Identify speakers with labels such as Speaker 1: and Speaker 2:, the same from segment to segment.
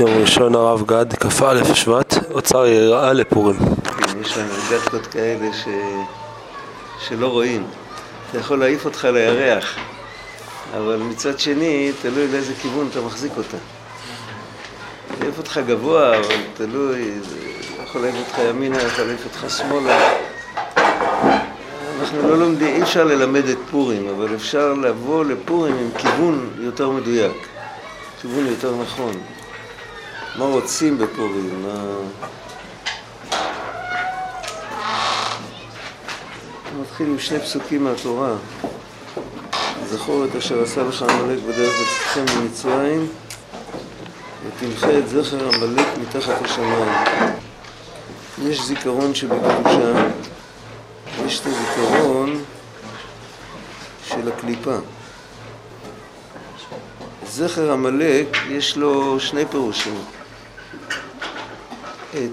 Speaker 1: יום ראשון הרב גד, כ"א שבט, אוצר יראה לפורים.
Speaker 2: כן, יש להם גדקות כאלה ש... שלא רואים. זה יכול להעיף אותך לירח, אבל מצד שני, תלוי לאיזה כיוון אתה מחזיק אותה. להעיף אותך גבוה, אבל תלוי, זה יכול להעיף אותך ימינה, יכול להעיף אותך שמאלה. אנחנו לא לומדים, אי אפשר ללמד את פורים, אבל אפשר לבוא לפורים עם כיוון יותר מדויק, כיוון יותר נכון. מה רוצים בפורים? מה... נתחיל עם שני פסוקים מהתורה. זכור את אשר עשה לך עמלק בדרך לצאתכם ממצרים ותמחה את זכר עמלק מתחת השמיים. יש זיכרון שבקדושה, יש את הזיכרון של הקליפה. זכר עמלק יש לו שני פירושים. את,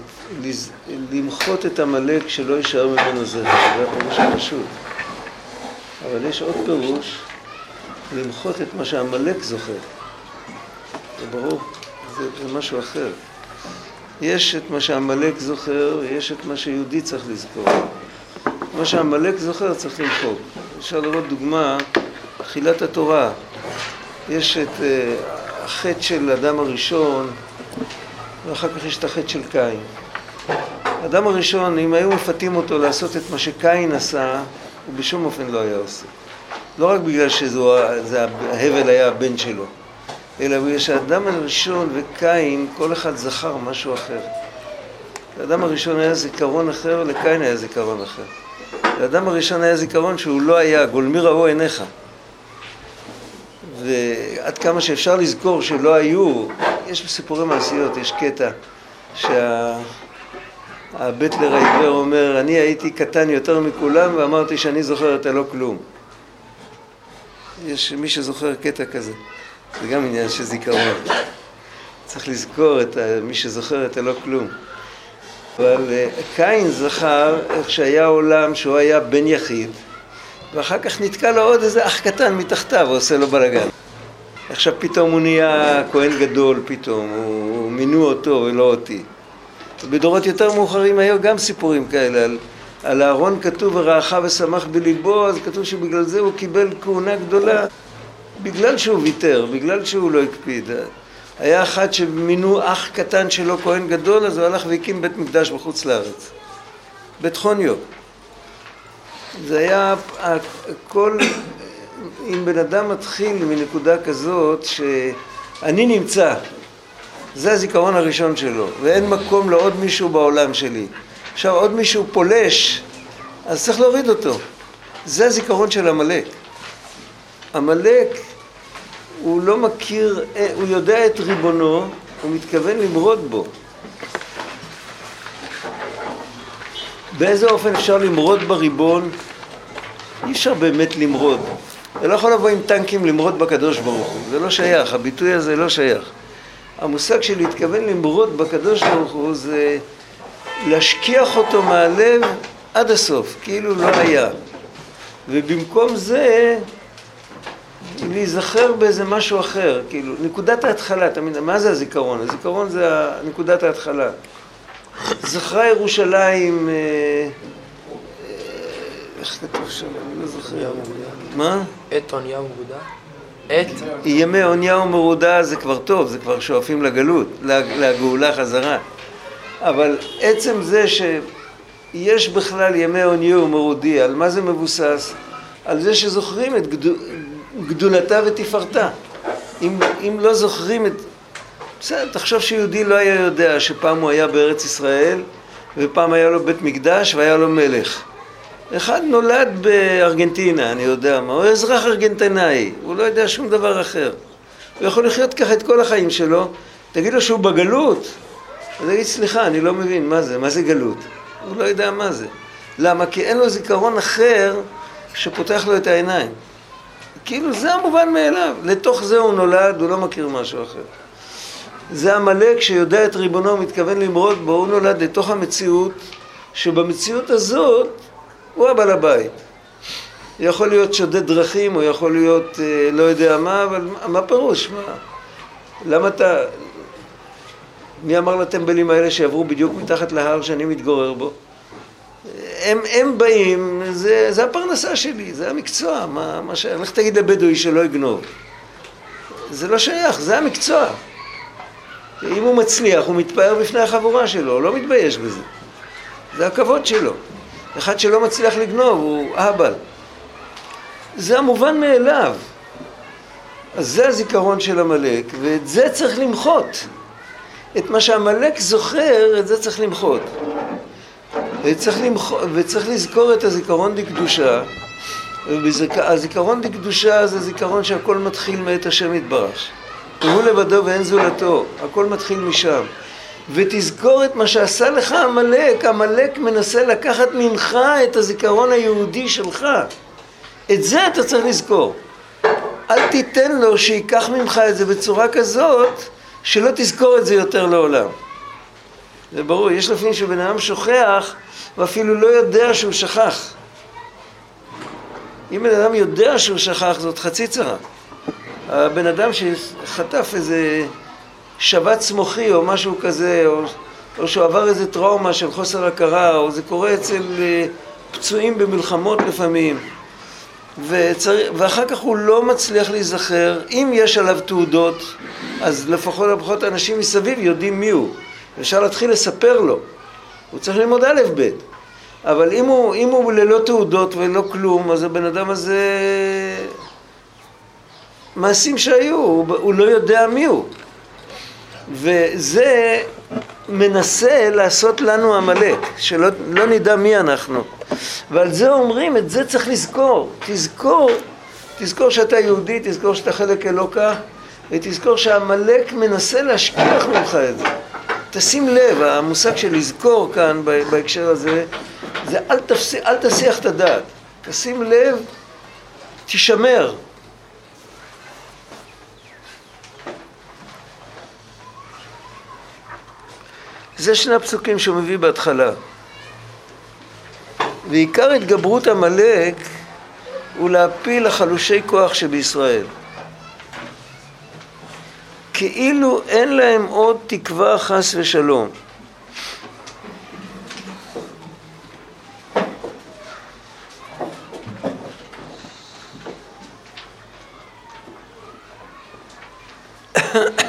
Speaker 2: למחות את עמלק שלא יישאר ממנו זכר, זה הפירוש הפשוט. אבל יש עוד פירוש, למחות את מה שעמלק זוכר. זה ברור, זה, זה משהו אחר. יש את מה שעמלק זוכר, יש את מה שיהודי צריך לזכור. מה שעמלק זוכר צריך למחוק. אפשר לראות דוגמה, תחילת התורה. יש את uh, החטא של אדם הראשון, ואחר כך יש את החטא של קין. האדם הראשון, אם היו מפתים אותו לעשות את מה שקין עשה, הוא בשום אופן לא היה עושה. לא רק בגלל שההבל היה הבן שלו, אלא בגלל שהאדם הראשון וקין, כל אחד זכר משהו אחר. לאדם הראשון היה זיכרון אחר, לקין היה זיכרון אחר. לאדם הראשון היה זיכרון שהוא לא היה, גולמי ראו עיניך. ועד כמה שאפשר לזכור שלא היו, יש בסיפורי מעשיות, יש קטע שהבטלר העיוור אומר, אני הייתי קטן יותר מכולם ואמרתי שאני זוכר את הלא כלום. יש מי שזוכר קטע כזה, זה גם עניין של זיכרון. צריך לזכור את מי שזוכר את הלא כלום. אבל קין זכר איך שהיה עולם שהוא היה בן יחיד ואחר כך נתקע לו עוד איזה אח קטן מתחתיו ועושה לו בלאגן. עכשיו פתאום הוא נהיה כהן גדול פתאום, הוא מינו אותו ולא אותי. בדורות יותר מאוחרים היו גם סיפורים כאלה, על, על אהרון כתוב ורעך ושמח בליבו, אז כתוב שבגלל זה הוא קיבל כהונה גדולה, בגלל שהוא ויתר, בגלל שהוא לא הקפיד. היה אחד שמינו אח קטן שלו כהן גדול, אז הוא הלך והקים בית מקדש בחוץ לארץ. בית חוניו. זה היה הכל, אם בן אדם מתחיל מנקודה כזאת שאני נמצא, זה הזיכרון הראשון שלו, ואין מקום לעוד מישהו בעולם שלי. עכשיו עוד מישהו פולש, אז צריך להוריד אותו. זה הזיכרון של עמלק. עמלק הוא לא מכיר, הוא יודע את ריבונו, הוא מתכוון למרוד בו. באיזה אופן אפשר למרוד בריבון? אי אפשר באמת למרוד. אתה לא יכול לבוא עם טנקים למרוד בקדוש ברוך הוא, זה לא שייך, הביטוי הזה לא שייך. המושג של להתכוון למרוד בקדוש ברוך הוא זה להשכיח אותו מהלב עד הסוף, כאילו לא היה. ובמקום זה להיזכר באיזה משהו אחר, כאילו, נקודת ההתחלה, תמיד, מה זה הזיכרון? הזיכרון זה נקודת ההתחלה. זכרה ירושלים, אה, איך כתוב שם? אני לא זוכר. מה?
Speaker 3: עת עונייה ומרודה? עת?
Speaker 2: ימי עונייה ומרודה זה כבר טוב, זה כבר שואפים לגלות, לגאולה חזרה. אבל עצם זה שיש בכלל ימי עונייה ומרודי, על מה זה מבוסס? על זה שזוכרים את גדולתה ותפארתה. אם, אם לא זוכרים את... בסדר, תחשוב שיהודי לא היה יודע שפעם הוא היה בארץ ישראל ופעם היה לו בית מקדש והיה לו מלך. אחד נולד בארגנטינה, אני יודע מה, הוא אזרח ארגנטינאי, הוא לא יודע שום דבר אחר. הוא יכול לחיות ככה את כל החיים שלו, תגיד לו שהוא בגלות, אז תגיד, סליחה, אני לא מבין, מה זה, מה זה גלות? הוא לא יודע מה זה. למה? כי אין לו זיכרון אחר שפותח לו את העיניים. כאילו זה המובן מאליו, לתוך זה הוא נולד, הוא לא מכיר משהו אחר. זה עמלק שיודע את ריבונו, מתכוון למרוד בו, הוא נולד לתוך המציאות, שבמציאות הזאת הוא הבעל הבית. יכול להיות שודד דרכים, הוא יכול להיות אה, לא יודע מה, אבל מה פירוש? מה? למה אתה... מי אמר לטמבלים האלה שיעברו בדיוק מתחת להר שאני מתגורר בו? הם, הם באים, זה, זה הפרנסה שלי, זה המקצוע, מה, מה ש... לך תגיד לבדואי שלא יגנוב. זה לא שייך, זה המקצוע. אם הוא מצליח, הוא מתפאר בפני החבורה שלו, הוא לא מתבייש בזה. זה הכבוד שלו. אחד שלא מצליח לגנוב הוא אהבל. זה המובן מאליו. אז זה הזיכרון של עמלק, ואת זה צריך למחות. את מה שעמלק זוכר, את זה צריך למחות. וצריך, למח... וצריך לזכור את הזיכרון דקדושה. הזיכרון דקדושה זה זיכרון שהכל מתחיל מאת השם יתברך. הוא לבדו ואין זולתו, הכל מתחיל משם. ותזכור את מה שעשה לך עמלק, עמלק מנסה לקחת ממך את הזיכרון היהודי שלך. את זה אתה צריך לזכור. אל תיתן לו שייקח ממך את זה בצורה כזאת שלא תזכור את זה יותר לעולם. זה ברור, יש לפעמים שבן אדם שוכח ואפילו לא יודע שהוא שכח. אם בן אדם יודע שהוא שכח זאת חצי צרה. הבן אדם שחטף איזה שבץ מוחי או משהו כזה, או, או שהוא עבר איזה טראומה של חוסר הכרה, או זה קורה אצל אה, פצועים במלחמות לפעמים, וצר... ואחר כך הוא לא מצליח להיזכר, אם יש עליו תעודות, אז לפחות לפחות אנשים מסביב יודעים מי הוא, אפשר להתחיל לספר לו, הוא צריך ללמוד א' ב', אבל אם הוא, אם הוא ללא תעודות ולא כלום, אז הבן אדם הזה... מעשים שהיו, הוא, הוא לא יודע מי הוא. וזה מנסה לעשות לנו עמלק, שלא לא נדע מי אנחנו. ועל זה אומרים, את זה צריך לזכור. תזכור, תזכור שאתה יהודי, תזכור שאתה חלק אלוקה, ותזכור שעמלק מנסה להשכיח ממך את זה. תשים לב, המושג של לזכור כאן בהקשר הזה, זה אל. אל תסיח את הדעת. תשים לב, תשמר. זה שני הפסוקים שהוא מביא בהתחלה. ועיקר התגברות עמלק הוא להפיל החלושי כוח שבישראל. כאילו אין להם עוד תקווה חס ושלום.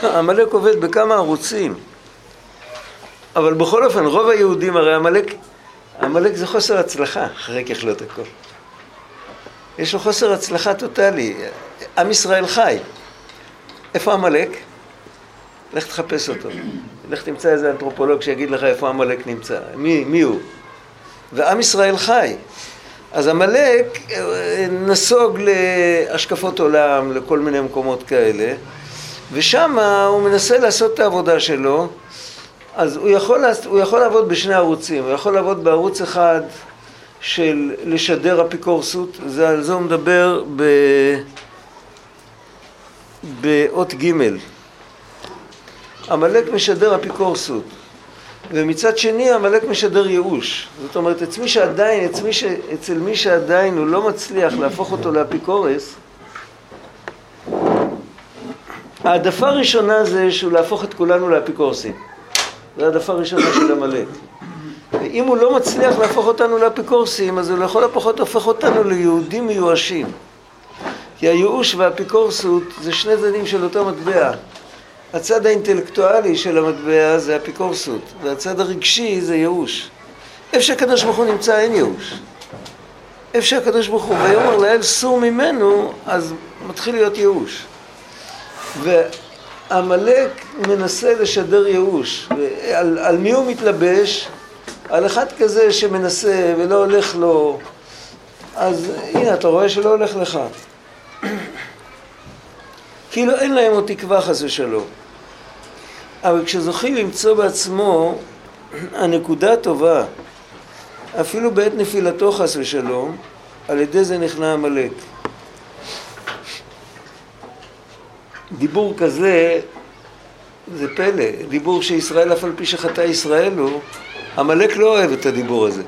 Speaker 2: עמלק עובד בכמה ערוצים. אבל בכל אופן, רוב היהודים, הרי עמלק, עמלק זה חוסר הצלחה, אחרי ככלות הכל. יש לו חוסר הצלחה טוטאלי. עם ישראל חי. איפה עמלק? לך תחפש אותו. לך תמצא איזה אנתרופולוג שיגיד לך איפה עמלק נמצא. מי, מי הוא? ועם ישראל חי. אז עמלק אה, נסוג להשקפות עולם, לכל מיני מקומות כאלה, ושם הוא מנסה לעשות את העבודה שלו. אז הוא יכול, הוא יכול לעבוד בשני ערוצים, הוא יכול לעבוד בערוץ אחד של לשדר אפיקורסות, זה, על זה הוא מדבר ב... באות ג' עמלק משדר אפיקורסות. ומצד שני עמלק משדר ייאוש. זאת אומרת אצל מי שעדיין, אצל מי, ש... אצל מי שעדיין הוא לא מצליח להפוך אותו לאפיקורס העדפה הראשונה זה שהוא להפוך את כולנו לאפיקורסים זו העדפה ראשונה של עמלק. ואם הוא לא מצליח להפוך אותנו לאפיקורסים, אז הוא לכל הפחות הופך אותנו ליהודים מיואשים. כי הייאוש והאפיקורסות זה שני צדדים של אותו מטבע. הצד האינטלקטואלי של המטבע זה אפיקורסות, והצד הרגשי זה ייאוש. איפה שהקדוש ברוך הוא נמצא אין ייאוש. איפה שהקדוש ברוך הוא ויאמר לאל סור ממנו, אז מתחיל להיות ייאוש. עמלק מנסה לשדר ייאוש. על, על מי הוא מתלבש? על אחד כזה שמנסה ולא הולך לו. אז הנה, אתה רואה שלא הולך לך. כאילו אין להם עוד תקווה חס ושלום. אבל כשזוכים למצוא בעצמו הנקודה הטובה, אפילו בעת נפילתו חס ושלום, על ידי זה נכנע עמלק. דיבור כזה זה פלא, דיבור שישראל אף על פי שחטא ישראל הוא, עמלק לא אוהב את הדיבור הזה.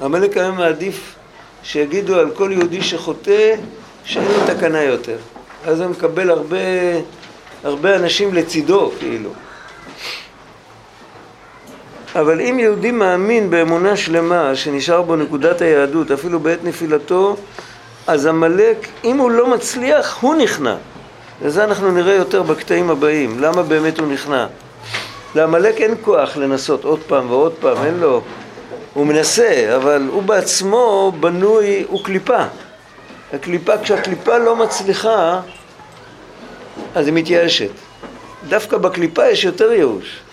Speaker 2: עמלק היה מעדיף שיגידו על כל יהודי שחוטא שאין לו תקנה יותר. אז הוא מקבל הרבה, הרבה אנשים לצידו, כאילו. אבל אם יהודי מאמין באמונה שלמה שנשאר בו נקודת היהדות אפילו בעת נפילתו אז עמלק, אם הוא לא מצליח, הוא נכנע. וזה אנחנו נראה יותר בקטעים הבאים. למה באמת הוא נכנע? לעמלק אין כוח לנסות עוד פעם ועוד פעם, אין לו... הוא מנסה, אבל הוא בעצמו בנוי, הוא קליפה. הקליפה, כשהקליפה לא מצליחה, אז היא מתייאשת. דווקא בקליפה יש יותר ייאוש.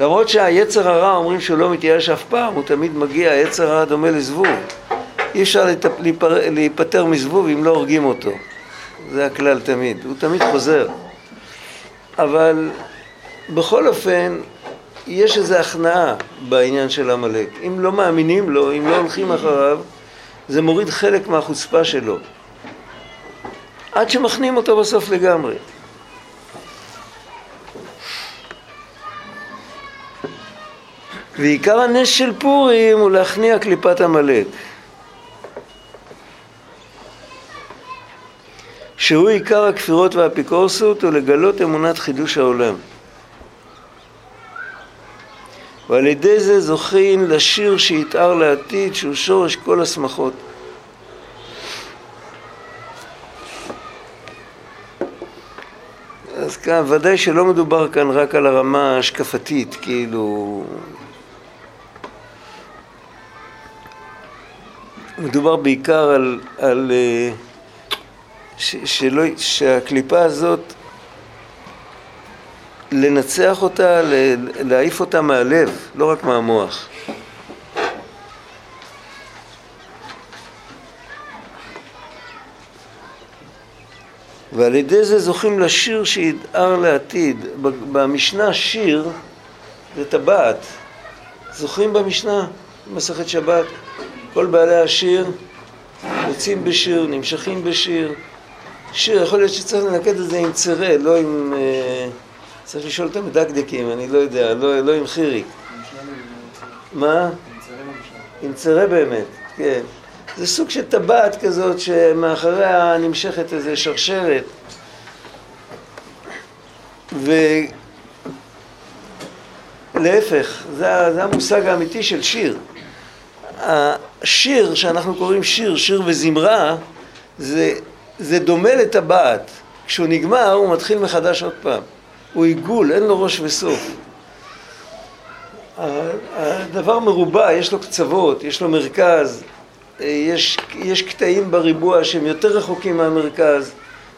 Speaker 2: למרות שהיצר הרע אומרים שהוא לא מתייאש אף פעם, הוא תמיד מגיע, היצר הרע דומה לזבוב. אי אפשר להיפטר מזבוב אם לא הורגים אותו. זה הכלל תמיד, הוא תמיד חוזר. אבל בכל אופן, יש איזו הכנעה בעניין של עמלק. אם לא מאמינים לו, אם לא הולכים אחריו, זה מוריד חלק מהחוצפה שלו. עד שמכניעים אותו בסוף לגמרי. ועיקר הנס של פורים הוא להכניע קליפת עמלק. שהוא עיקר הכפירות והאפיקורסות ולגלות אמונת חידוש העולם. ועל ידי זה זוכין לשיר שיתאר לעתיד שהוא שורש כל השמחות. אז כאן ודאי שלא מדובר כאן רק על הרמה ההשקפתית, כאילו... מדובר בעיקר על, על uh, ש, שלא, שהקליפה הזאת, לנצח אותה, להעיף אותה מהלב, לא רק מהמוח. ועל ידי זה זוכים לשיר שידהר לעתיד. במשנה שיר זה טבעת. זוכרים במשנה, במסכת שבת, כל בעלי השיר יוצאים בשיר, נמשכים בשיר. שיר, יכול להיות שצריך לנקד את זה עם צירה, לא עם... אה, צריך לשאול את המדקדקים, אני לא יודע, לא, לא עם חיריק. מה? עם צירה באמת, כן. זה סוג של טבעת כזאת שמאחריה נמשכת איזה שרשרת. ולהפך, זה, זה המושג האמיתי של שיר. השיר שאנחנו קוראים שיר, שיר וזמרה, זה, זה דומה לטבעת. כשהוא נגמר הוא מתחיל מחדש עוד פעם. הוא עיגול, אין לו ראש וסוף. הדבר מרובע, יש לו קצוות, יש לו מרכז, יש, יש קטעים בריבוע שהם יותר רחוקים מהמרכז,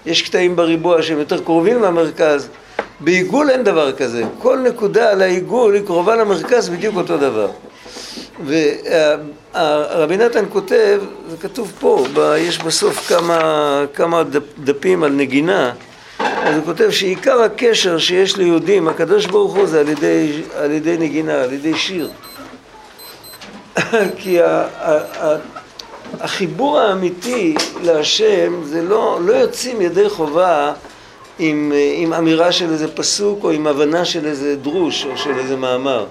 Speaker 2: יש קטעים בריבוע שהם יותר קרובים מהמרכז. בעיגול אין דבר כזה. כל נקודה על העיגול היא קרובה למרכז בדיוק אותו דבר. ורבי נתן כותב, זה כתוב פה, יש בסוף כמה, כמה דפים על נגינה, אז הוא כותב שעיקר הקשר שיש ליהודים, הקדוש ברוך הוא זה על ידי, על ידי נגינה, על ידי שיר. כי ה, ה, ה, החיבור האמיתי להשם זה לא, לא יוצאים ידי חובה עם, עם אמירה של איזה פסוק או עם הבנה של איזה דרוש או של איזה מאמר.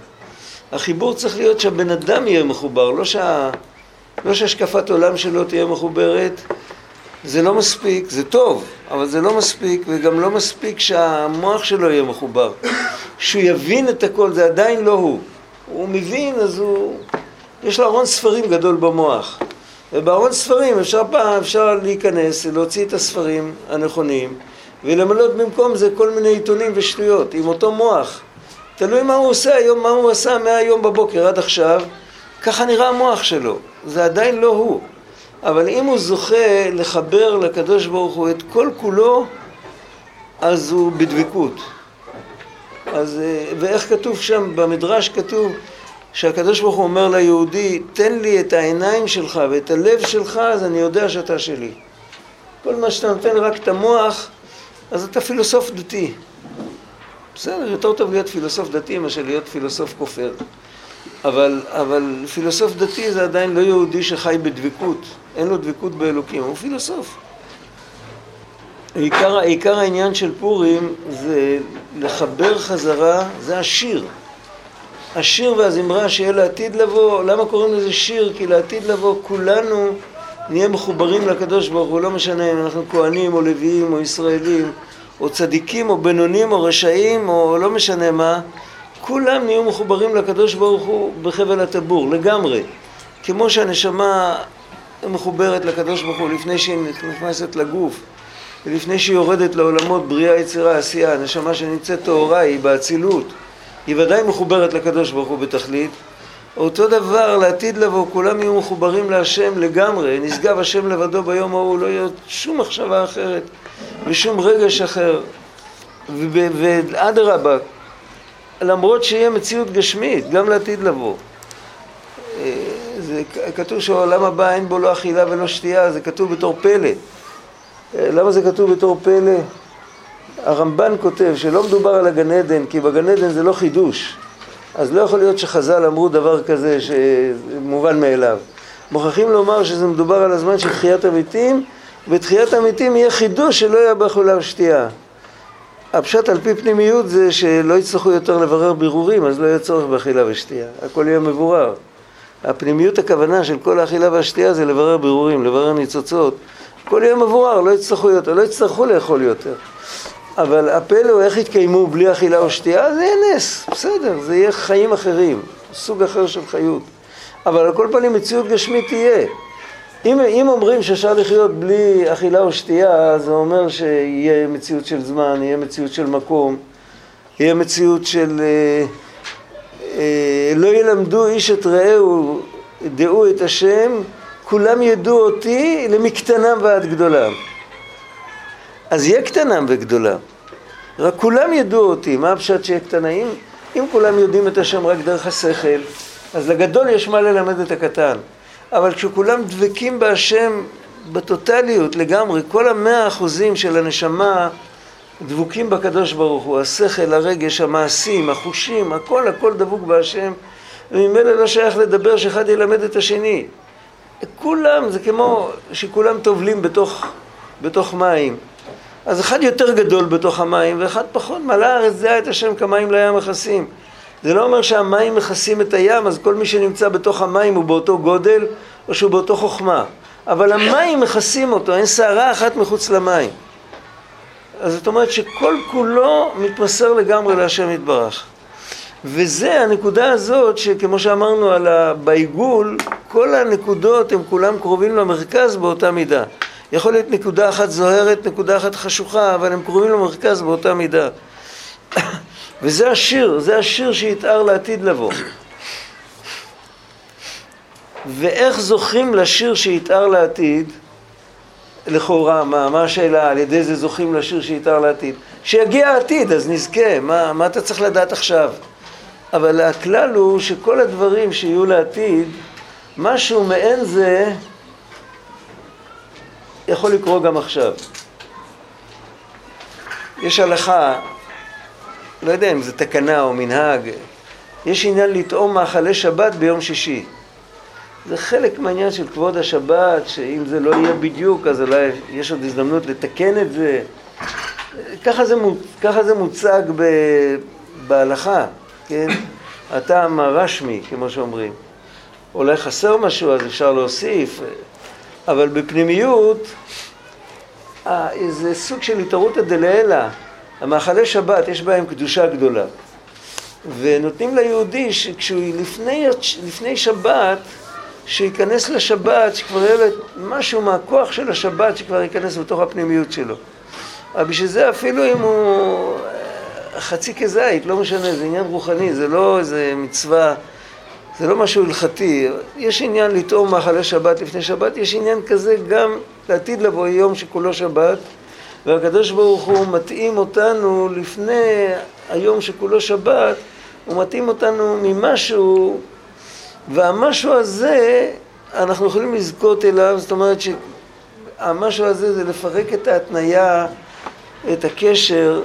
Speaker 2: החיבור צריך להיות שהבן אדם יהיה מחובר, לא, שה... לא שהשקפת עולם שלו תהיה מחוברת, זה לא מספיק, זה טוב, אבל זה לא מספיק, וגם לא מספיק שהמוח שלו יהיה מחובר. שהוא יבין את הכל, זה עדיין לא הוא. הוא מבין, אז הוא... יש לו ארון ספרים גדול במוח. ובארון ספרים אפשר פעם, אפשר להיכנס, להוציא את הספרים הנכונים, ולמלות במקום זה כל מיני עיתונים ושטויות, עם אותו מוח. תלוי מה הוא עושה היום, מה הוא עשה מהיום בבוקר עד עכשיו, ככה נראה המוח שלו. זה עדיין לא הוא. אבל אם הוא זוכה לחבר לקדוש ברוך הוא את כל כולו, אז הוא בדבקות. אז, אה, ואיך כתוב שם, במדרש כתוב שהקדוש ברוך הוא אומר ליהודי, תן לי את העיניים שלך ואת הלב שלך, אז אני יודע שאתה שלי. כל מה שאתה נותן רק את המוח, אז אתה פילוסוף דתי. בסדר, יותר טוב להיות פילוסוף דתי מאשר להיות פילוסוף כופר. אבל, אבל פילוסוף דתי זה עדיין לא יהודי שחי בדבקות, אין לו דבקות באלוקים, הוא פילוסוף. עיקר, עיקר העניין של פורים זה לחבר חזרה, זה השיר. השיר והזמרה שיהיה לעתיד לבוא, למה קוראים לזה שיר? כי לעתיד לבוא כולנו נהיה מחוברים לקדוש ברוך הוא, לא משנה אם אנחנו כהנים או לוויים או ישראלים או צדיקים או בינונים או רשעים או לא משנה מה, כולם נהיו מחוברים לקדוש ברוך הוא בחבל הטבור, לגמרי. כמו שהנשמה מחוברת לקדוש ברוך הוא לפני שהיא נכנסת לגוף ולפני שהיא יורדת לעולמות בריאה, יצירה, עשייה, הנשמה שנמצאת טהורה היא באצילות, היא ודאי מחוברת לקדוש ברוך הוא בתכלית. אותו דבר לעתיד לבוא, כולם יהיו מחוברים להשם לגמרי, נשגב השם לבדו ביום ההוא, לא יהיה שום מחשבה אחרת ושום רגש אחר. ואדרבה, למרות שיהיה מציאות גשמית, גם לעתיד לבוא. אה, זה כתוב שהעולם הבא אין בו לא אכילה ולא שתייה, זה כתוב בתור פלא. אה, למה זה כתוב בתור פלא? הרמב"ן כותב שלא מדובר על הגן עדן, כי בגן עדן זה לא חידוש. אז לא יכול להיות שחז"ל אמרו דבר כזה שמובן מאליו. מוכרחים לומר שזה מדובר על הזמן של תחיית המתים, ותחיית המתים יהיה חידוש שלא יהיה באכולה ושתייה. הפשט על פי פנימיות זה שלא יצטרכו יותר לברר בירורים, אז לא יהיה צורך באכילה ושתייה. הכל יהיה מבורר. הפנימיות הכוונה של כל האכילה והשתייה זה לברר בירורים, לברר ניצוצות. הכל יהיה מבורר, לא יצטרכו יותר, לא יצטרכו לאכול יותר. אבל הפלא הוא איך יתקיימו בלי אכילה או שתייה, זה יהיה נס, בסדר, זה יהיה חיים אחרים, סוג אחר של חיות. אבל על כל פנים מציאות גשמית תהיה. אם, אם אומרים שאפשר לחיות בלי אכילה או שתייה, זה אומר שיהיה מציאות של זמן, יהיה מציאות של מקום, יהיה מציאות של אה, אה, לא ילמדו איש את רעהו, דעו את השם, כולם ידעו אותי למקטנם ועד גדולם. אז יהיה קטנם וגדולה. רק כולם ידעו אותי, מה הפשט שיהיה קטנה? אם, אם כולם יודעים את השם רק דרך השכל, אז לגדול יש מה ללמד את הקטן. אבל כשכולם דבקים בהשם בטוטליות לגמרי, כל המאה אחוזים של הנשמה דבוקים בקדוש ברוך הוא, השכל, הרגש, המעשים, החושים, הכל הכל דבוק בהשם, וממילא לא שייך לדבר שאחד ילמד את השני. כולם, זה כמו שכולם טובלים בתוך, בתוך מים. אז אחד יותר גדול בתוך המים ואחד פחות, מלא הארץ דעה את השם כמים לים מכסים. זה לא אומר שהמים מכסים את הים, אז כל מי שנמצא בתוך המים הוא באותו גודל או שהוא באותו חוכמה. אבל המים מכסים אותו, אין שערה אחת מחוץ למים. אז זאת אומרת שכל כולו מתמסר לגמרי להשם יתברך. וזה הנקודה הזאת שכמו שאמרנו על ה... בעיגול, כל הנקודות הם כולם קרובים למרכז באותה מידה. יכול להיות נקודה אחת זוהרת, נקודה אחת חשוכה, אבל הם קרובים למרכז באותה מידה. וזה השיר, זה השיר שיתאר לעתיד לבוא. ואיך זוכים לשיר שיתאר לעתיד? לכאורה, מה, מה השאלה? על ידי זה זוכים לשיר שיתאר לעתיד. שיגיע העתיד, אז נזכה, מה, מה אתה צריך לדעת עכשיו? אבל הכלל הוא שכל הדברים שיהיו לעתיד, משהו מעין זה יכול לקרות גם עכשיו. יש הלכה, לא יודע אם זו תקנה או מנהג, יש עניין לטעום מאכלי שבת ביום שישי. זה חלק מהעניין של כבוד השבת, שאם זה לא יהיה בדיוק, אז אולי יש עוד הזדמנות לתקן את זה. ככה זה, ככה זה מוצג ב, בהלכה, כן? הטעם הרשמי, כמו שאומרים. אולי חסר משהו, אז אפשר להוסיף. אבל בפנימיות זה סוג של התערותא דלעילא. המאכלי שבת יש בהם קדושה גדולה. ונותנים ליהודי שכשהוא לפני, לפני שבת, שייכנס לשבת, שכבר יהיה לו משהו מהכוח של השבת שכבר ייכנס בתוך הפנימיות שלו. אבל בשביל זה אפילו אם הוא חצי כזית, לא משנה, זה עניין רוחני, זה לא איזה מצווה זה לא משהו הלכתי, יש עניין לטעום מאכלי שבת לפני שבת, יש עניין כזה גם לעתיד לבוא יום שכולו שבת, והקדוש ברוך הוא מתאים אותנו לפני היום שכולו שבת, הוא מתאים אותנו ממשהו, והמשהו הזה, אנחנו יכולים לזכות אליו, זאת אומרת שהמשהו הזה זה לפרק את ההתניה, את הקשר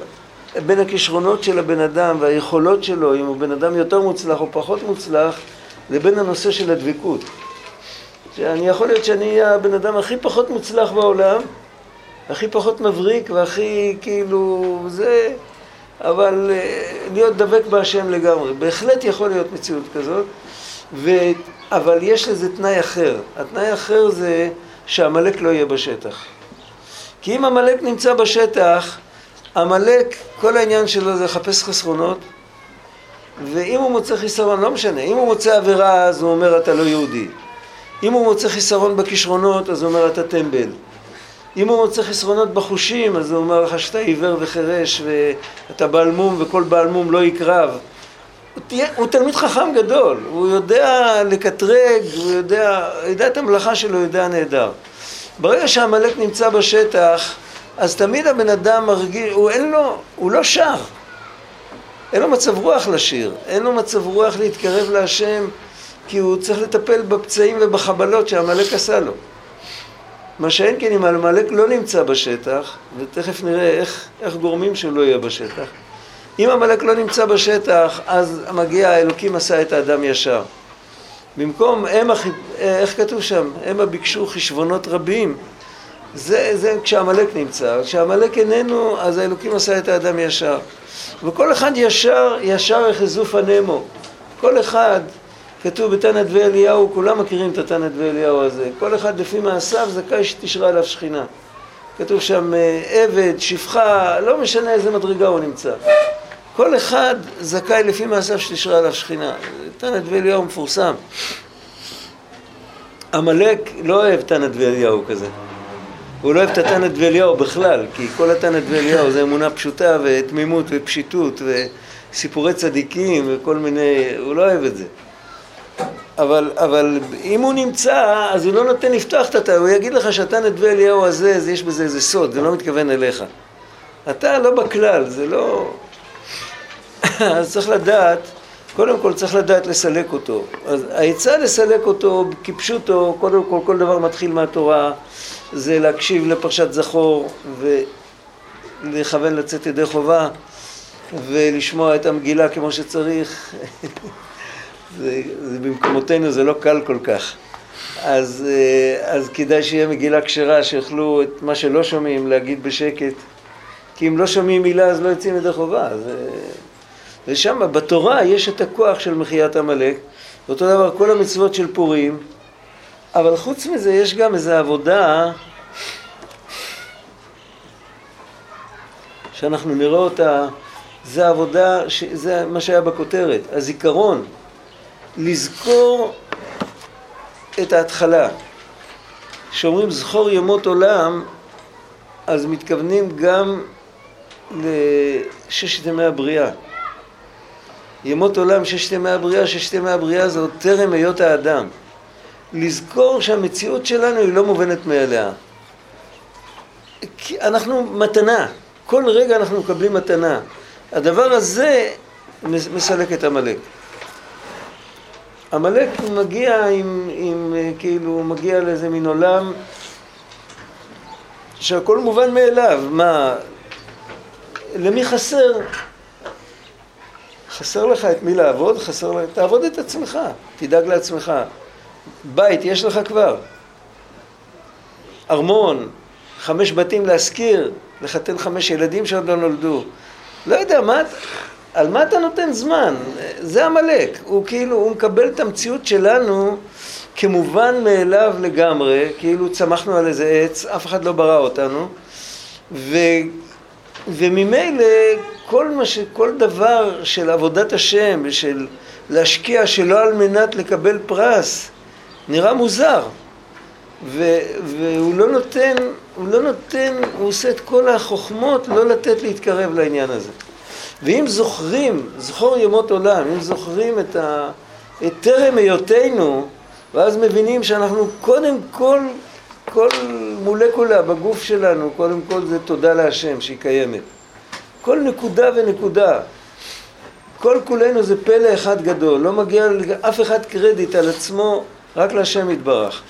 Speaker 2: בין הכישרונות של הבן אדם והיכולות שלו, אם הוא בן אדם יותר מוצלח או פחות מוצלח, לבין הנושא של הדבקות. שאני יכול להיות שאני אהיה הבן אדם הכי פחות מוצלח בעולם, הכי פחות מבריק והכי כאילו זה, אבל אה, להיות דבק בהשם לגמרי. בהחלט יכול להיות מציאות כזאת, ו... אבל יש לזה תנאי אחר. התנאי האחר זה שעמלק לא יהיה בשטח. כי אם עמלק נמצא בשטח, עמלק, כל העניין שלו זה לחפש חסרונות, ואם הוא מוצא חיסרון, לא משנה, אם הוא מוצא עבירה אז הוא אומר אתה לא יהודי. אם הוא מוצא חיסרון בכישרונות אז הוא אומר אתה טמבל. אם הוא מוצא חסרונות בחושים אז הוא אומר לך שאתה עיוור וחירש ואתה בעל מום וכל בעל מום לא יקרב. הוא, תהיה, הוא תלמיד חכם גדול, הוא יודע לקטרג, הוא יודע, יודע את המלאכה שלו, יודע נהדר. ברגע שעמלק נמצא בשטח, אז תמיד הבן אדם מרגיש, הוא אין לו, הוא לא שר. אין לו מצב רוח לשיר, אין לו מצב רוח להתקרב להשם, כי הוא צריך לטפל בפצעים ובחבלות שעמלק עשה לו. מה שאין כן אם עמלק לא נמצא בשטח, ותכף נראה איך, איך גורמים שהוא לא יהיה בשטח. אם עמלק לא נמצא בשטח, אז מגיע האלוקים עשה את האדם ישר. במקום, הם, איך כתוב שם? המה ביקשו חשבונות רבים. זה, זה כשעמלק נמצא. כשעמלק איננו, אז האלוקים עשה את האדם ישר. וכל אחד ישר, ישר יחזו פנימו. כל אחד, כתוב דבי אליהו, כולם מכירים את דבי אליהו הזה. כל אחד לפי מעשיו זכאי שתשרה עליו שכינה. כתוב שם אה, עבד, שפחה, לא משנה איזה מדרגה הוא נמצא. כל אחד זכאי לפי מעשיו שתשרה עליו שכינה. דבי אליהו מפורסם. עמלק לא אוהב דבי אליהו כזה. הוא לא אוהב את התנא דבי אליהו בכלל, כי כל התנא דבי אליהו זה אמונה פשוטה ותמימות ופשיטות וסיפורי צדיקים וכל מיני, הוא לא אוהב את זה. אבל, אבל אם הוא נמצא, אז הוא לא נותן לפתוח את התנא, הוא יגיד לך שהתנא דבי אליהו הזה, זה, יש בזה איזה סוד, זה לא מתכוון אליך. אתה לא בכלל, זה לא... אז צריך לדעת, קודם כל צריך לדעת לסלק אותו. אז העצה לסלק אותו, כפשוטו, קודם כל כל דבר מתחיל מהתורה, זה להקשיב לפרשת זכור ולכוון לצאת ידי חובה ולשמוע את המגילה כמו שצריך. זה, זה במקומותינו זה לא קל כל כך. אז, אה, אז כדאי שיהיה מגילה כשרה, שיוכלו את מה שלא שומעים להגיד בשקט. כי אם לא שומעים מילה אז לא יוצאים ידי חובה. אז, אה, ושם בתורה יש את הכוח של מחיית עמלק, ואותו דבר כל המצוות של פורים, אבל חוץ מזה יש גם איזו עבודה שאנחנו נראה אותה, זה עבודה, זה מה שהיה בכותרת, הזיכרון, לזכור את ההתחלה. כשאומרים זכור ימות עולם, אז מתכוונים גם לששת ימי הבריאה. ימות עולם, ששת ימי הבריאה, ששת ימי הבריאה זה עוד טרם היות האדם. לזכור שהמציאות שלנו היא לא מובנת מאליה. אנחנו מתנה, כל רגע אנחנו מקבלים מתנה. הדבר הזה מסלק את עמלק. עמלק מגיע עם, עם, כאילו, מגיע לאיזה מין עולם שהכל מובן מאליו. מה, למי חסר? חסר לך את מי לעבוד? חסר לך... תעבוד את עצמך, תדאג לעצמך. בית יש לך כבר. ארמון, חמש בתים להשכיר, לחתן חמש ילדים שעוד לא נולדו. לא יודע, מה, על מה אתה נותן זמן? זה עמלק. הוא כאילו, הוא מקבל את המציאות שלנו כמובן מאליו לגמרי, כאילו צמחנו על איזה עץ, אף אחד לא ברא אותנו, ו, וממילא כל, ש, כל דבר של עבודת השם ושל להשקיע שלא על מנת לקבל פרס, נראה מוזר. ו, והוא לא נותן, הוא לא נותן, הוא עושה את כל החוכמות לא לתת להתקרב לעניין הזה. ואם זוכרים, זכור ימות עולם, אם זוכרים את, ה, את טרם היותנו, ואז מבינים שאנחנו קודם כל, כל מולקולה בגוף שלנו, קודם כל זה תודה להשם שהיא קיימת. כל נקודה ונקודה. כל כולנו זה פלא אחד גדול, לא מגיע לאף אחד קרדיט על עצמו, רק להשם יתברך.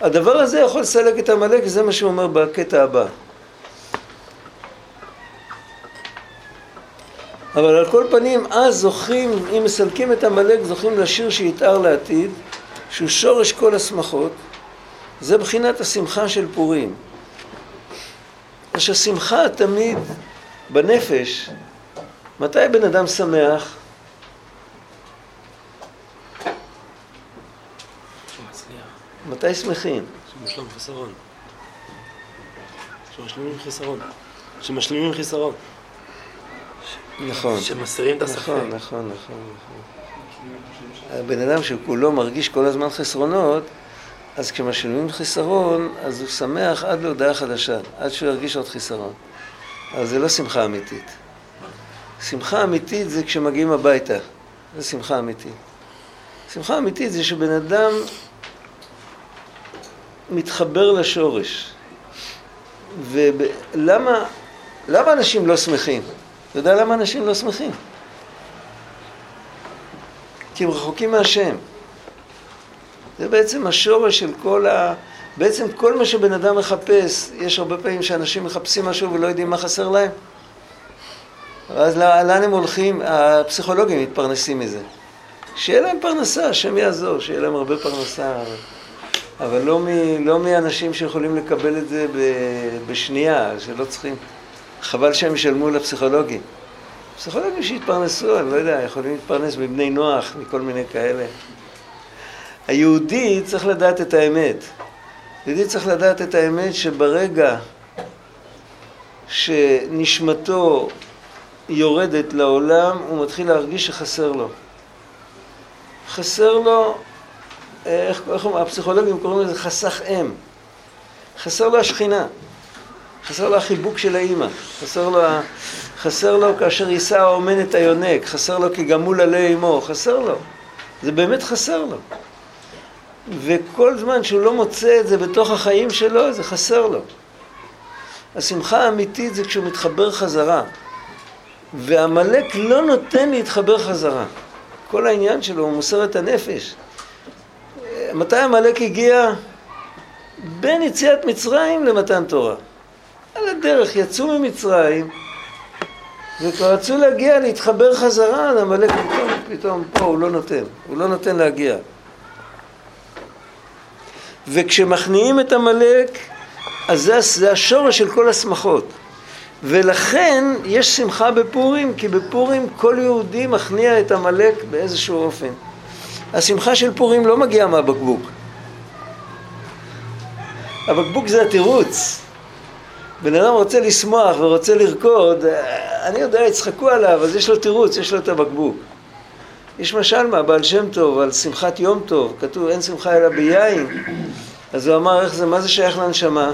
Speaker 2: הדבר הזה יכול לסלק את עמלק, זה מה שהוא אומר בקטע הבא. אבל על כל פנים, אז זוכים, אם מסלקים את עמלק, זוכים לשיר שיתאר לעתיד, שהוא שורש כל השמחות, זה בחינת השמחה של פורים. אז השמחה תמיד בנפש, מתי בן אדם שמח? מתי שמחים?
Speaker 1: מושלם חיסרון. שמשלימים חיסרון. שמשלימים חיסרון.
Speaker 2: נכון.
Speaker 3: שמסירים את הספק.
Speaker 2: נכון, נכון, נכון, נכון. הבן אדם שכולו מרגיש כל הזמן חסרונות, אז כשמשלימים חיסרון, אז הוא שמח עד להודעה חדשה, עד שהוא ירגיש עוד חיסרון. אבל זה לא שמחה אמיתית. שמחה אמיתית זה כשמגיעים הביתה. זה שמחה אמיתית. שמחה אמיתית זה שבן אדם מתחבר לשורש. ולמה למה אנשים לא שמחים? אתה יודע למה אנשים לא שמחים? כי הם רחוקים מהשם. זה בעצם השורש של כל ה... בעצם כל מה שבן אדם מחפש, יש הרבה פעמים שאנשים מחפשים משהו ולא יודעים מה חסר להם. אז לאן הם הולכים? הפסיכולוגים מתפרנסים מזה. שיהיה להם פרנסה, השם יעזור, שיהיה להם הרבה פרנסה. אבל לא, מ, לא מאנשים שיכולים לקבל את זה בשנייה, שלא צריכים. חבל שהם ישלמו לפסיכולוגים. פסיכולוגים שהתפרנסו, אני לא יודע, יכולים להתפרנס מבני נוח, מכל מיני כאלה. היהודי צריך לדעת את האמת. יהודי צריך לדעת את האמת שברגע שנשמתו יורדת לעולם, הוא מתחיל להרגיש שחסר לו. חסר לו, איך, איך הפסיכולוגים קוראים לזה חסך אם. חסר לו השכינה. חסר לו החיבוק של האימא. חסר לו, חסר לו כאשר יישא האומן את היונק. חסר לו כי גמול עלי אמו. חסר לו. זה באמת חסר לו. וכל זמן שהוא לא מוצא את זה בתוך החיים שלו, זה חסר לו. השמחה האמיתית זה כשהוא מתחבר חזרה. ועמלק לא נותן להתחבר חזרה. כל העניין שלו הוא מוסר את הנפש. מתי עמלק הגיע? בין יציאת מצרים למתן תורה. על הדרך יצאו ממצרים וכבר רצו להגיע, להתחבר חזרה, עמלק פתאום, פתאום פה הוא לא נותן, הוא לא נותן להגיע. וכשמכניעים את עמלק, אז זה, זה השורש של כל השמחות. ולכן יש שמחה בפורים, כי בפורים כל יהודי מכניע את עמלק באיזשהו אופן. השמחה של פורים לא מגיעה מהבקבוק. הבקבוק זה התירוץ. בן אדם רוצה לשמוח ורוצה לרקוד, אני יודע, יצחקו עליו, אז יש לו תירוץ, יש לו את הבקבוק. יש משל מהבעל שם טוב על שמחת יום טוב, כתוב אין שמחה אלא ביין. אז הוא אמר, איך זה, מה זה שייך לנשמה?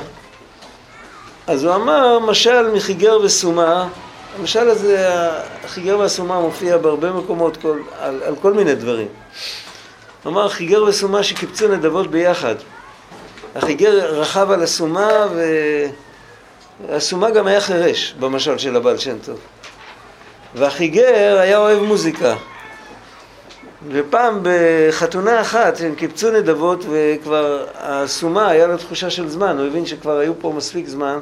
Speaker 2: אז הוא אמר, משל מחיגר וסומה, המשל הזה, החיגר והסומה מופיע בהרבה מקומות כל, על, על כל מיני דברים. אמר, חיגר וסומה שקיפצו נדבות ביחד. החיגר רכב על הסומה והסומה גם היה חירש במשל של הבעל שם טוב. והחיגר היה אוהב מוזיקה. ופעם בחתונה אחת הם קיפצו נדבות וכבר הסומה היה לו תחושה של זמן, הוא הבין שכבר היו פה מספיק זמן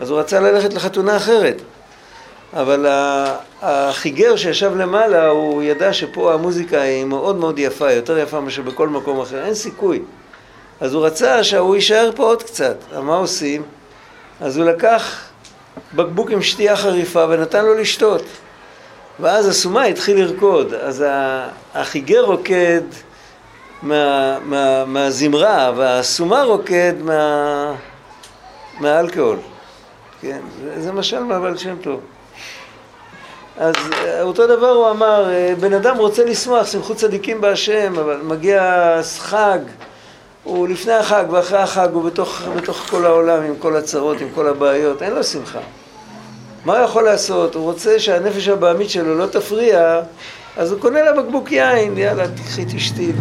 Speaker 2: אז הוא רצה ללכת לחתונה אחרת אבל החיגר שישב למעלה הוא ידע שפה המוזיקה היא מאוד מאוד יפה, יותר יפה מאשר בכל מקום אחר, אין סיכוי אז הוא רצה שהוא יישאר פה עוד קצת, מה עושים? אז הוא לקח בקבוק עם שתייה חריפה ונתן לו לשתות ואז הסומה התחיל לרקוד, אז החיגר רוקד מה, מה, מהזמרה והסומה רוקד מה, מהאלכוהול, כן, זה, זה משל מהבעל שם טוב. אז אותו דבר הוא אמר, בן אדם רוצה לשמוח, שמחו צדיקים בהשם, אבל מגיע חג, הוא לפני החג ואחרי החג הוא בתוך, בתוך כל העולם עם כל הצרות, עם כל הבעיות, אין לו שמחה. מה הוא יכול לעשות? הוא רוצה שהנפש הבעמית שלו לא תפריע, אז הוא קונה לה בקבוק יין, יאללה, תקחי תשתי,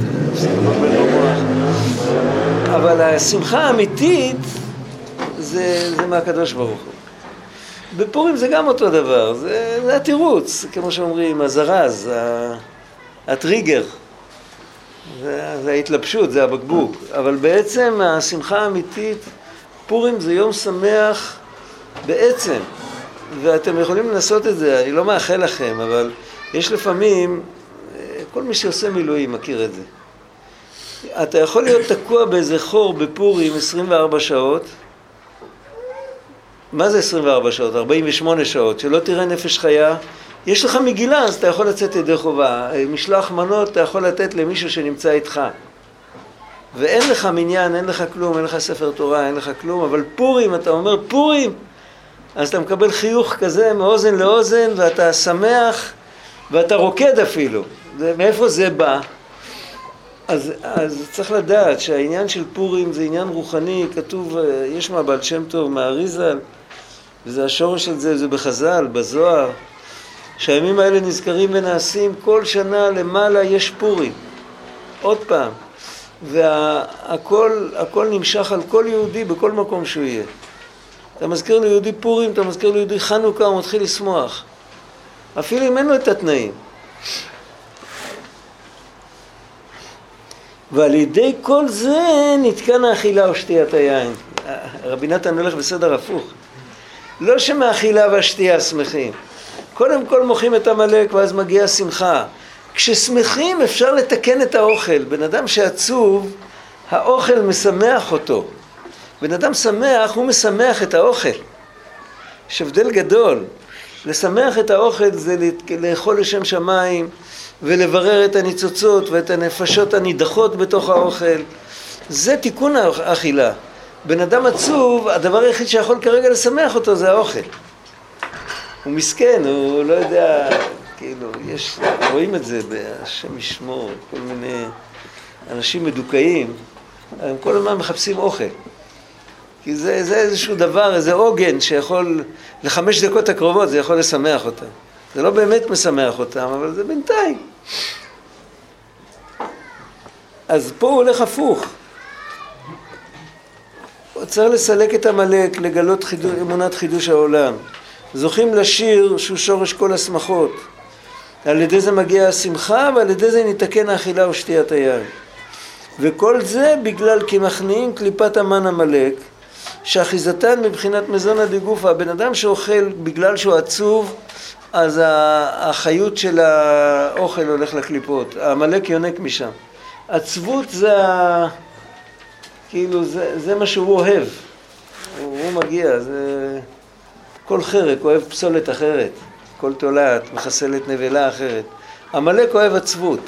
Speaker 2: אבל השמחה האמיתית זה, זה מהקדוש ברוך הוא. בפורים זה גם אותו דבר, זה, זה התירוץ, כמו שאומרים, הזרז, הטריגר, זה, זה ההתלבשות, זה הבקבוק, אבל בעצם השמחה האמיתית, פורים זה יום שמח בעצם, ואתם יכולים לנסות את זה, אני לא מאחל לכם, אבל יש לפעמים, כל מי שעושה מילואים מכיר את זה. אתה יכול להיות תקוע באיזה חור בפורים 24 שעות, מה זה 24 שעות? 48 שעות, שלא תראה נפש חיה. יש לך מגילה, אז אתה יכול לצאת ידי חובה. משלוח מנות אתה יכול לתת למישהו שנמצא איתך. ואין לך מניין, אין לך כלום, אין לך ספר תורה, אין לך כלום, אבל פורים, אתה אומר פורים, אז אתה מקבל חיוך כזה מאוזן לאוזן, ואתה שמח, ואתה רוקד אפילו. מאיפה זה בא? אז, אז צריך לדעת שהעניין של פורים זה עניין רוחני, כתוב, אה, יש מהבעל שם טוב, מהאריזל, וזה השורש של זה, זה בחז"ל, בזוהר, שהימים האלה נזכרים ונעשים, כל שנה למעלה יש פורים. עוד פעם. והכל הכל נמשך על כל יהודי בכל מקום שהוא יהיה. אתה מזכיר ליהודי פורים, אתה מזכיר ליהודי חנוכה, הוא מתחיל לשמוח. אפילו אם אין לו את התנאים. ועל ידי כל זה נתקן האכילה או שתיית היין. רבי נתן הולך בסדר הפוך. לא שמאכילה והשתייה שמחים. קודם כל מוחים את עמלק ואז מגיעה שמחה. כששמחים אפשר לתקן את האוכל. בן אדם שעצוב, האוכל משמח אותו. בן אדם שמח, הוא משמח את האוכל. יש הבדל גדול. לשמח את האוכל זה לאכול לשם שמיים ולברר את הניצוצות ואת הנפשות הנידחות בתוך האוכל. זה תיקון האכילה. בן אדם עצוב, הדבר היחיד שיכול כרגע לשמח אותו זה האוכל. הוא מסכן, הוא לא יודע, כאילו, יש, רואים את זה בהשם ישמור, כל מיני אנשים מדוכאים, הם כל הזמן מחפשים אוכל. כי זה, זה איזשהו דבר, איזה עוגן שיכול, לחמש דקות הקרובות זה יכול לשמח אותם. זה לא באמת משמח אותם, אבל זה בינתיים. אז פה הוא הולך הפוך. צריך לסלק את עמלק, לגלות חידוש, אמונת חידוש העולם. זוכים לשיר שהוא שורש כל השמחות. על ידי זה מגיעה השמחה ועל ידי זה ניתקן האכילה ושתיית היין. וכל זה בגלל כי מכניעים קליפת המן עמלק, שאחיזתן מבחינת מזונה דגופה. הבן אדם שאוכל בגלל שהוא עצוב, אז החיות של האוכל הולך לקליפות. העמלק יונק משם. עצבות זה ה... כאילו, זה, זה מה שהוא אוהב. הוא, הוא מגיע, זה... כל חרק אוהב פסולת אחרת. כל תולעת מחסלת נבלה אחרת. עמלק אוהב עצבות.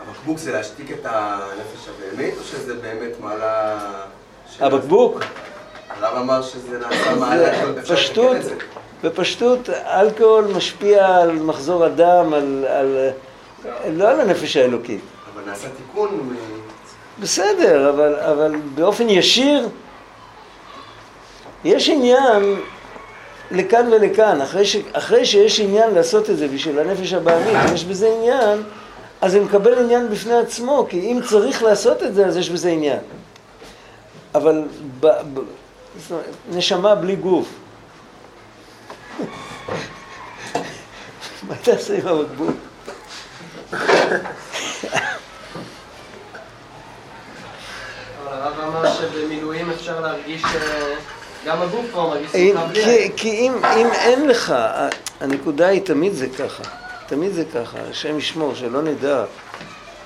Speaker 4: הבקבוק זה להשתיק את הנפש הבהמית, או שזה באמת מעלה...
Speaker 2: הבקבוק?
Speaker 4: הרב אמר שזה נעשה מעלה,
Speaker 2: פשטות, בפשטות אלכוהול משפיע על מחזור הדם, על, על, לא על הנפש האלוקית.
Speaker 4: נעשה תיקון...
Speaker 2: בסדר, אבל, אבל באופן ישיר יש עניין לכאן ולכאן, אחרי, ש, אחרי שיש עניין לעשות את זה בשביל הנפש הבעמית, יש בזה עניין, אז זה מקבל עניין בפני עצמו, כי אם צריך לעשות את זה, אז יש בזה עניין. אבל ב, ב, נשמה בלי גוף. מה תעשה עם הבקבוק?
Speaker 3: הרב אמר שבמילואים אפשר להרגיש אה, גם הגוף פה מרגיש שמחה
Speaker 2: בלי... כי אם, אם אין לך, הנקודה היא תמיד זה ככה, תמיד זה ככה, השם ישמור, שלא נדע.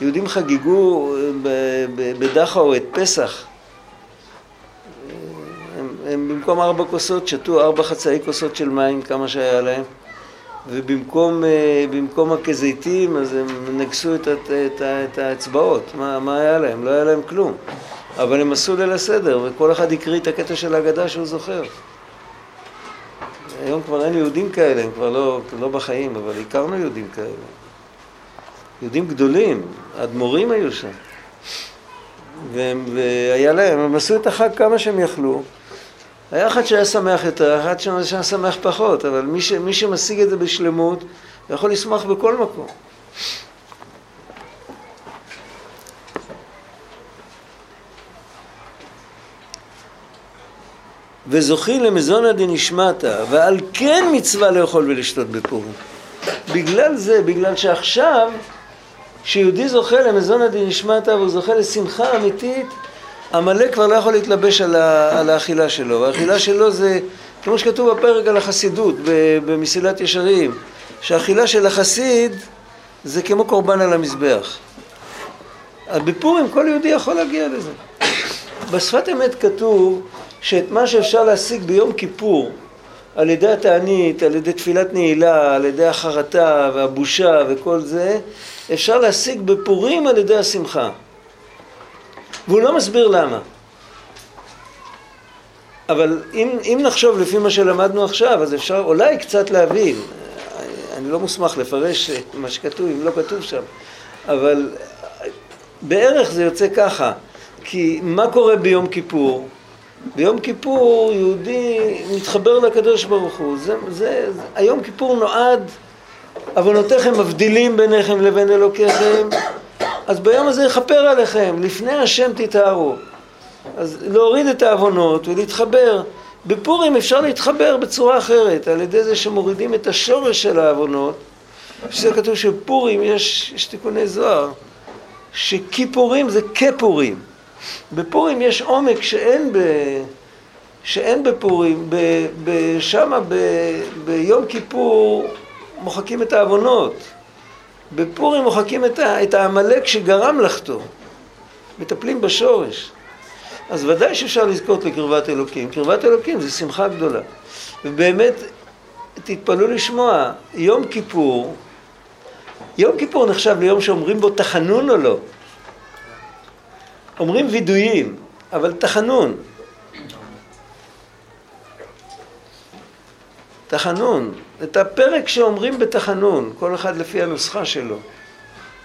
Speaker 2: יהודים חגגו בדכאו את פסח. הם, הם במקום ארבע כוסות שתו ארבע חצאי כוסות של מים, כמה שהיה להם. ובמקום במקום הכזיתים אז הם נגסו את, את, את, את האצבעות, מה, מה היה להם? לא היה להם כלום. אבל הם עשו ליל הסדר, וכל אחד הקריא את הקטע של ההגדה שהוא זוכר. היום כבר אין יהודים כאלה, הם כבר לא, לא בחיים, אבל הכרנו יהודים כאלה. יהודים גדולים, אדמו"רים היו שם. והם, והיה להם, הם עשו את החג כמה שהם יכלו. היה אחד שהיה שמח יותר, אחד שהיה שמח פחות, אבל מי, ש, מי שמשיג את זה בשלמות, יכול לשמוח בכל מקום. וזוכין למזונה דנשמטה, ועל כן מצווה לאכול ולשתות בפורים. בגלל זה, בגלל שעכשיו, כשיהודי זוכה למזונה דנשמטה והוא זוכה לשמחה אמיתית, עמלק כבר לא יכול להתלבש על, ה, על האכילה שלו. האכילה שלו זה, כמו שכתוב בפרק על החסידות, במסילת ישרים, שהאכילה של החסיד זה כמו קורבן על המזבח. בפורים כל יהודי יכול להגיע לזה. בשפת אמת כתוב שאת מה שאפשר להשיג ביום כיפור על ידי התענית, על ידי תפילת נעילה, על ידי החרטה והבושה וכל זה, אפשר להשיג בפורים על ידי השמחה. והוא לא מסביר למה. אבל אם, אם נחשוב לפי מה שלמדנו עכשיו, אז אפשר אולי קצת להבין. אני לא מוסמך לפרש מה שכתוב, אם לא כתוב שם, אבל בערך זה יוצא ככה. כי מה קורה ביום כיפור? ביום כיפור יהודי מתחבר לקדוש ברוך הוא. זה, זה, זה, היום כיפור נועד, עוונותיכם מבדילים ביניכם לבין אלוקיכם, אז ביום הזה יכפר עליכם, לפני השם תתארו. אז להוריד את העוונות ולהתחבר. בפורים אפשר להתחבר בצורה אחרת, על ידי זה שמורידים את השורש של העוונות. שזה כתוב שבפורים יש, יש תיקוני זוהר, שכיפורים זה כפורים. בפורים יש עומק שאין, ב, שאין בפורים, ב, ב, שמה ב, ביום כיפור מוחקים את העוונות. בפורים מוחקים את העמלק שגרם לחטוא. מטפלים בשורש. אז ודאי שאפשר לזכות לקרבת אלוקים. קרבת אלוקים זה שמחה גדולה. ובאמת, תתפלאו לשמוע, יום כיפור, יום כיפור נחשב ליום שאומרים בו תחנון או לא? אומרים וידויים, אבל תחנון. תחנון. את הפרק שאומרים בתחנון, כל אחד לפי הנוסחה שלו.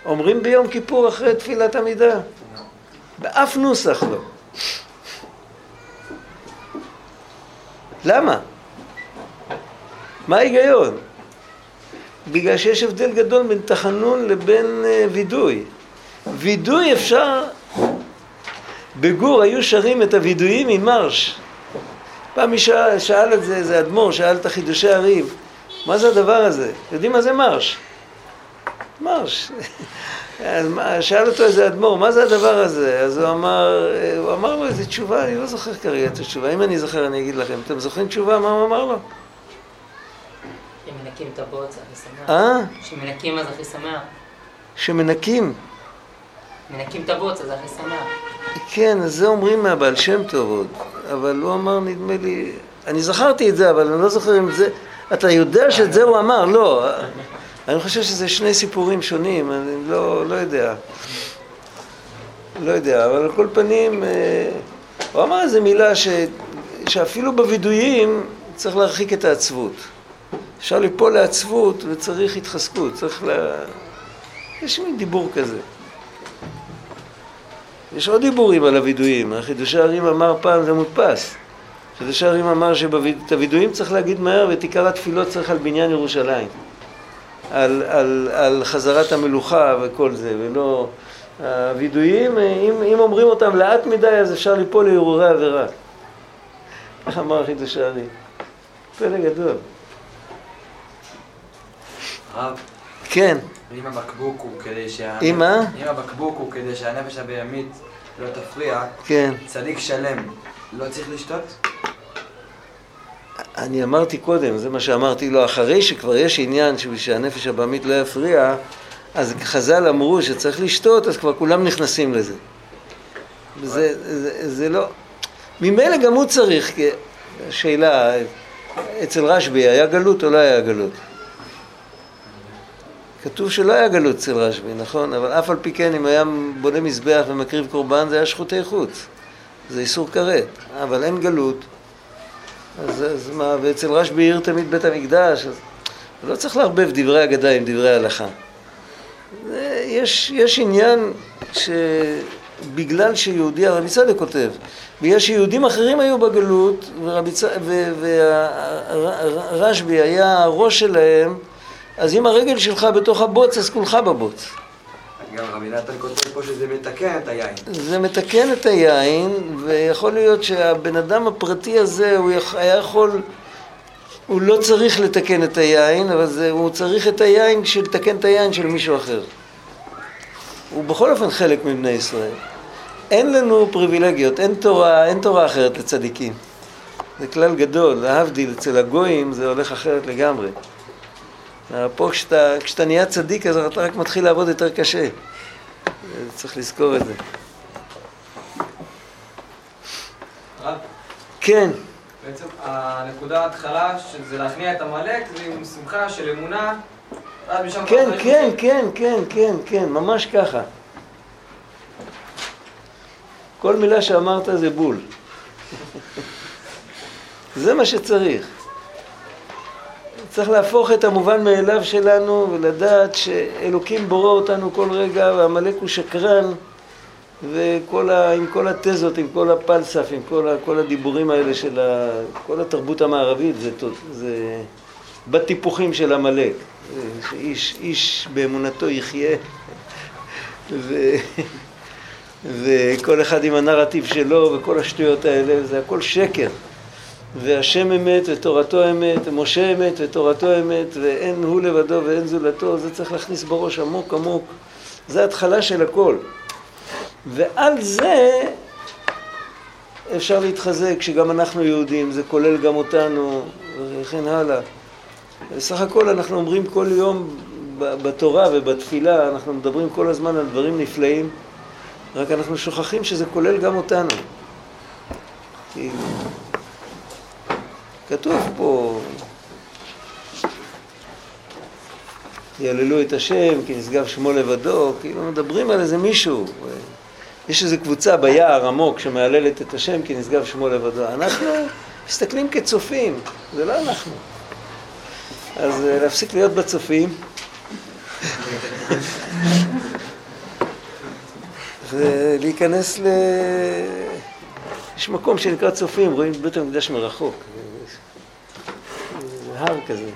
Speaker 2: אומרים ביום כיפור אחרי תפילת עמידה. באף נוסח לא. למה? מה ההיגיון? בגלל שיש הבדל גדול בין תחנון לבין uh, וידוי. וידוי אפשר... בגור היו שרים את הווידויים עם מרש. פעם מי שאל, שאל את זה, איזה אדמו"ר, שאל את החידושי הריב, מה זה הדבר הזה? יודעים מה זה מרש? מרש. שאל אותו איזה אדמו"ר, מה זה הדבר הזה? אז הוא אמר, הוא אמר לו איזה תשובה, אני לא זוכר כרגע את התשובה. אם אני זוכר אני אגיד לכם. אתם זוכרים תשובה מה הוא אמר לו?
Speaker 5: שמנקים את הבוץ, הכי שמח.
Speaker 2: אה?
Speaker 5: שמנקים אז הכי שמח.
Speaker 2: שמנקים.
Speaker 5: מנקים את הבוץ, אז הכי שמח.
Speaker 2: כן, אז זה אומרים מהבעל שם טוב עוד. אבל הוא אמר, נדמה לי... אני זכרתי את זה, אבל אני לא זוכר אם זה... אתה יודע שאת זה הוא אמר, לא. אני חושב שזה שני סיפורים שונים, אני לא, לא יודע. לא יודע, אבל על כל פנים, אה, הוא אמר איזו מילה ש, שאפילו בווידויים צריך להרחיק את העצבות. אפשר ליפול לעצבות וצריך התחזקות, צריך ל... יש מין דיבור כזה. יש עוד דיבורים על הווידויים, החידושי הרים אמר פעם זה מודפס. חידושי הרים אמר שאת הווידואים צריך להגיד מהר ואת עיקר התפילות צריך על בניין ירושלים. על, על, על חזרת המלוכה וכל זה, ולא... הווידויים, אם, אם אומרים אותם לאט מדי, אז אפשר ליפול להרהורי עבירה. איך אמר חידוש הארי? פלא גדול. כן.
Speaker 6: אם הבקבוק הוא כדי שה...
Speaker 2: אם מה?
Speaker 6: אם הבקבוק הוא כדי שהנפש הבהמית לא תפריע,
Speaker 2: כן.
Speaker 6: צדיק שלם לא צריך לשתות?
Speaker 2: אני אמרתי קודם, זה מה שאמרתי לו, אחרי שכבר יש עניין שהנפש הבעמית לא יפריע, אז חז"ל אמרו שצריך לשתות, אז כבר כולם נכנסים לזה. זה, זה, זה לא... ממילא גם הוא צריך, שאלה, אצל רשב"י היה גלות או לא היה גלות? כתוב שלא היה גלות אצל רשב"י, נכון? אבל אף על פי כן, אם היה בונה מזבח ומקריב קורבן, זה היה שחוטי חוץ. זה איסור כרת. אבל אין גלות. אז, אז מה, ואצל רשב"י עיר תמיד בית המקדש, אז לא צריך לערבב דברי אגדה עם דברי הלכה. יש, יש עניין שבגלל שיהודי, הרבי צדק כותב, בגלל שיהודים אחרים היו בגלות ורשב"י היה הראש שלהם, אז אם הרגל שלך בתוך הבוץ, אז כולך בבוץ.
Speaker 6: גם רבי נתן כותב פה שזה מתקן את היין.
Speaker 2: זה מתקן את היין, ויכול להיות שהבן אדם הפרטי הזה, הוא היה יכול, הוא לא צריך לתקן את היין, אבל זה, הוא צריך את היין בשביל לתקן את היין של מישהו אחר. הוא בכל אופן חלק מבני ישראל. אין לנו פריבילגיות, אין תורה, אין תורה אחרת לצדיקים. זה כלל גדול, להבדיל, אצל הגויים זה הולך אחרת לגמרי. פה כשאתה, כשאתה נהיה צדיק אז אתה רק מתחיל לעבוד יותר קשה. צריך לזכור את זה.
Speaker 7: רב,
Speaker 2: כן.
Speaker 6: בעצם הנקודה ההתחלה, שזה להכניע את עמלק, זה עם שמחה של אמונה.
Speaker 2: כן, כן. כן, כן, כן, כן, ממש ככה. כל מילה שאמרת זה בול. זה מה שצריך. צריך להפוך את המובן מאליו שלנו ולדעת שאלוקים בורא אותנו כל רגע ועמלק הוא שקרן וכל ה, עם כל התזות, עם כל הפלסף, עם כל, ה, כל הדיבורים האלה של ה, כל התרבות המערבית, זה, זה בטיפוחים של עמלק. שאיש איש באמונתו יחיה ו, וכל אחד עם הנרטיב שלו וכל השטויות האלה, זה הכל שקר. והשם אמת ותורתו אמת, ומשה אמת ותורתו אמת, ואין הוא לבדו ואין זולתו, זה צריך להכניס בראש עמוק עמוק. זה התחלה של הכל. ועל זה אפשר להתחזק, שגם אנחנו יהודים, זה כולל גם אותנו, וכן הלאה. בסך הכל אנחנו אומרים כל יום בתורה ובתפילה, אנחנו מדברים כל הזמן על דברים נפלאים, רק אנחנו שוכחים שזה כולל גם אותנו. כי כתוב פה, יעללו את השם כי נשגב שמו לבדו, כאילו מדברים על איזה מישהו. יש איזו קבוצה ביער עמוק שמהללת את השם כי נשגב שמו לבדו. אנחנו מסתכלים כצופים, זה לא אנחנו. אז אה, להפסיק להיות בצופים. ולהיכנס ל... יש מקום שנקרא צופים, רואים את בית המקדש מרחוק. הר כזה.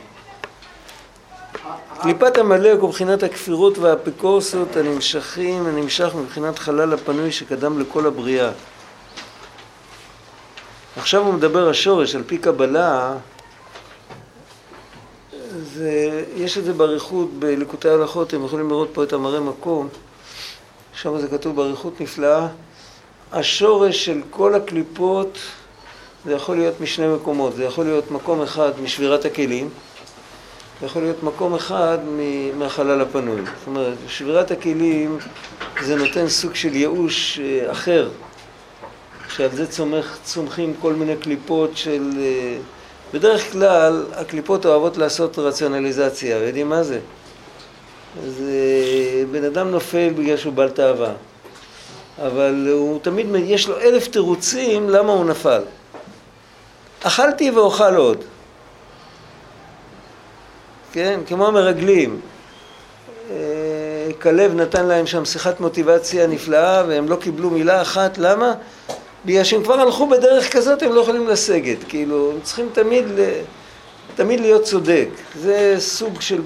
Speaker 2: קליפת עמלק הוא מבחינת הכפירות והאפיקורסות הנמשכים, הנמשך מבחינת חלל הפנוי שקדם לכל הבריאה. עכשיו הוא מדבר השורש, על פי קבלה, זה, יש את זה באריכות בליקוטי ההלכות, אתם יכולים לראות פה את המראה מקום, שם זה כתוב באריכות נפלאה. השורש של כל הקליפות זה יכול להיות משני מקומות, זה יכול להיות מקום אחד משבירת הכלים, זה יכול להיות מקום אחד מהחלל הפנוי. זאת אומרת, שבירת הכלים זה נותן סוג של ייאוש אה, אחר, שעל זה צומח, צומחים כל מיני קליפות של... אה, בדרך כלל הקליפות אוהבות לעשות רציונליזציה, יודעים מה זה? אז אה, בן אדם נופל בגלל שהוא בעל תאווה, אבל הוא תמיד, יש לו אלף תירוצים למה הוא נפל. אכלתי ואוכל עוד. כן, כמו המרגלים. אה, כלב נתן להם שם שיחת מוטיבציה נפלאה והם לא קיבלו מילה אחת, למה? בגלל שהם כבר הלכו בדרך כזאת הם לא יכולים לסגת, כאילו, הם צריכים תמיד. תמיד להיות צודק. זה סוג של...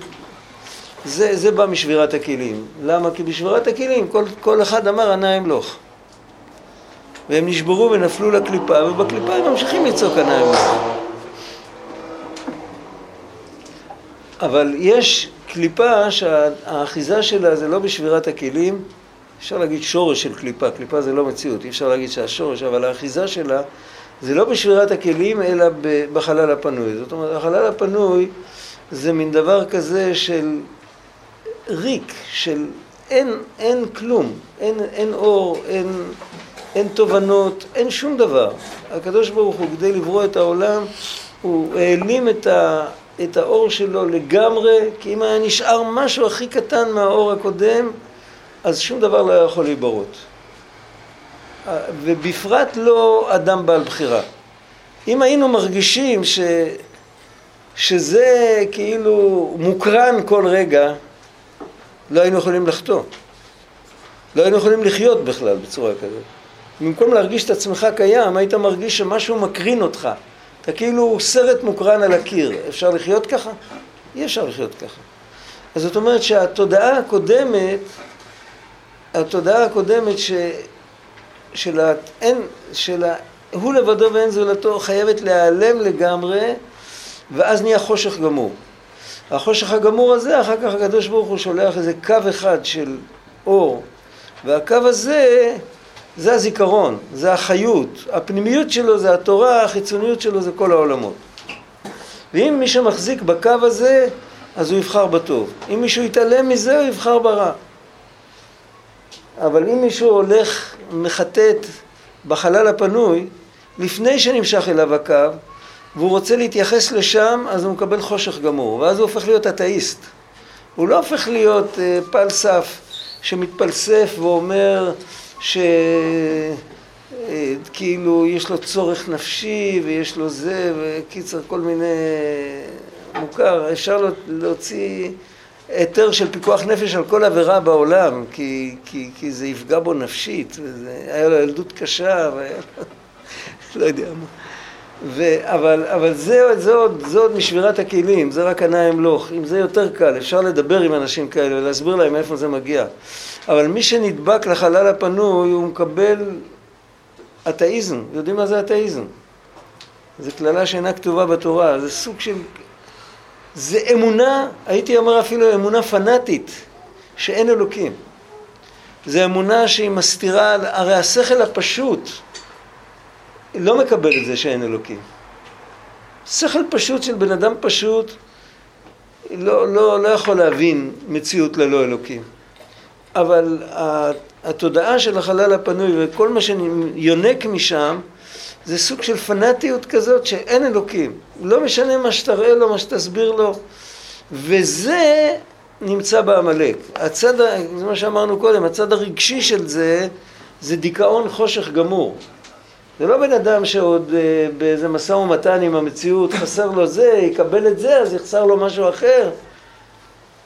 Speaker 2: זה, זה בא משבירת הכלים. למה? כי בשבירת הכלים כל, כל אחד אמר ענה אמלוך. והם נשברו ונפלו לקליפה, ובקליפה הם ממשיכים לצעוק אמלוך. אבל יש קליפה שהאחיזה שלה זה לא בשבירת הכלים, אפשר להגיד שורש של קליפה, קליפה זה לא מציאות, אי אפשר להגיד שהשורש, אבל האחיזה שלה זה לא בשבירת הכלים אלא בחלל הפנוי. זאת אומרת, החלל הפנוי זה מין דבר כזה של ריק, של אין, אין כלום, אין, אין אור, אין, אין תובנות, אין שום דבר. הקדוש ברוך הוא, כדי לברוא את העולם, הוא העלים את, ה, את האור שלו לגמרי, כי אם היה נשאר משהו הכי קטן מהאור הקודם, אז שום דבר לא יכול להיברות. ובפרט לא אדם בעל בחירה. אם היינו מרגישים ש, שזה כאילו מוקרן כל רגע, לא היינו יכולים לחטוא. לא היינו יכולים לחיות בכלל בצורה כזאת. במקום להרגיש את עצמך קיים, היית מרגיש שמשהו מקרין אותך. אתה כאילו סרט מוקרן על הקיר. אפשר לחיות ככה? אי אפשר לחיות ככה. אז זאת אומרת שהתודעה הקודמת, התודעה הקודמת ש... של ה... אין... של ה... הוא לבדו ואין זולתו חייבת להיעלם לגמרי ואז נהיה חושך גמור. החושך הגמור הזה, אחר כך הקדוש ברוך הוא שולח איזה קו אחד של אור והקו הזה זה הזיכרון, זה החיות, הפנימיות שלו זה התורה, החיצוניות שלו זה כל העולמות. ואם מי שמחזיק בקו הזה, אז הוא יבחר בטוב. אם מישהו יתעלם מזה, הוא יבחר ברע. אבל אם מישהו הולך, מחטט בחלל הפנוי, לפני שנמשך אליו הקו, והוא רוצה להתייחס לשם, אז הוא מקבל חושך גמור, ואז הוא הופך להיות אתאיסט. הוא לא הופך להיות אה, פל סף שמתפלסף ואומר שכאילו יש לו צורך נפשי ויש לו זה, וקיצר כל מיני מוכר. אפשר להוציא היתר של פיקוח נפש על כל עבירה בעולם, כי, כי, כי זה יפגע בו נפשית, והיה לו ילדות קשה, והיה... לא יודע מה. ו, אבל, אבל זה, זה, עוד, זה עוד משבירת הכלים, זה רק ענה אמלוך. אם זה יותר קל, אפשר לדבר עם אנשים כאלה ולהסביר להם מאיפה זה מגיע. אבל מי שנדבק לחלל הפנוי, הוא מקבל אתאיזם. יודעים מה זה אתאיזם? זו קללה שאינה כתובה בתורה, זה סוג של... זה אמונה, הייתי אומר אפילו אמונה פנאטית, שאין אלוקים. זה אמונה שהיא מסתירה, הרי השכל הפשוט לא מקבל את זה שאין אלוקים. שכל פשוט של בן אדם פשוט לא, לא, לא יכול להבין מציאות ללא אלוקים. אבל התודעה של החלל הפנוי וכל מה שיונק משם זה סוג של פנאטיות כזאת שאין אלוקים. לא משנה מה שתראה לו, מה שתסביר לו. וזה נמצא בעמלק. הצד, זה מה שאמרנו קודם, הצד הרגשי של זה, זה דיכאון חושך גמור. זה לא בן אדם שעוד אה, באיזה משא ומתן עם המציאות, חסר לו זה, יקבל את זה, אז יחסר לו משהו אחר.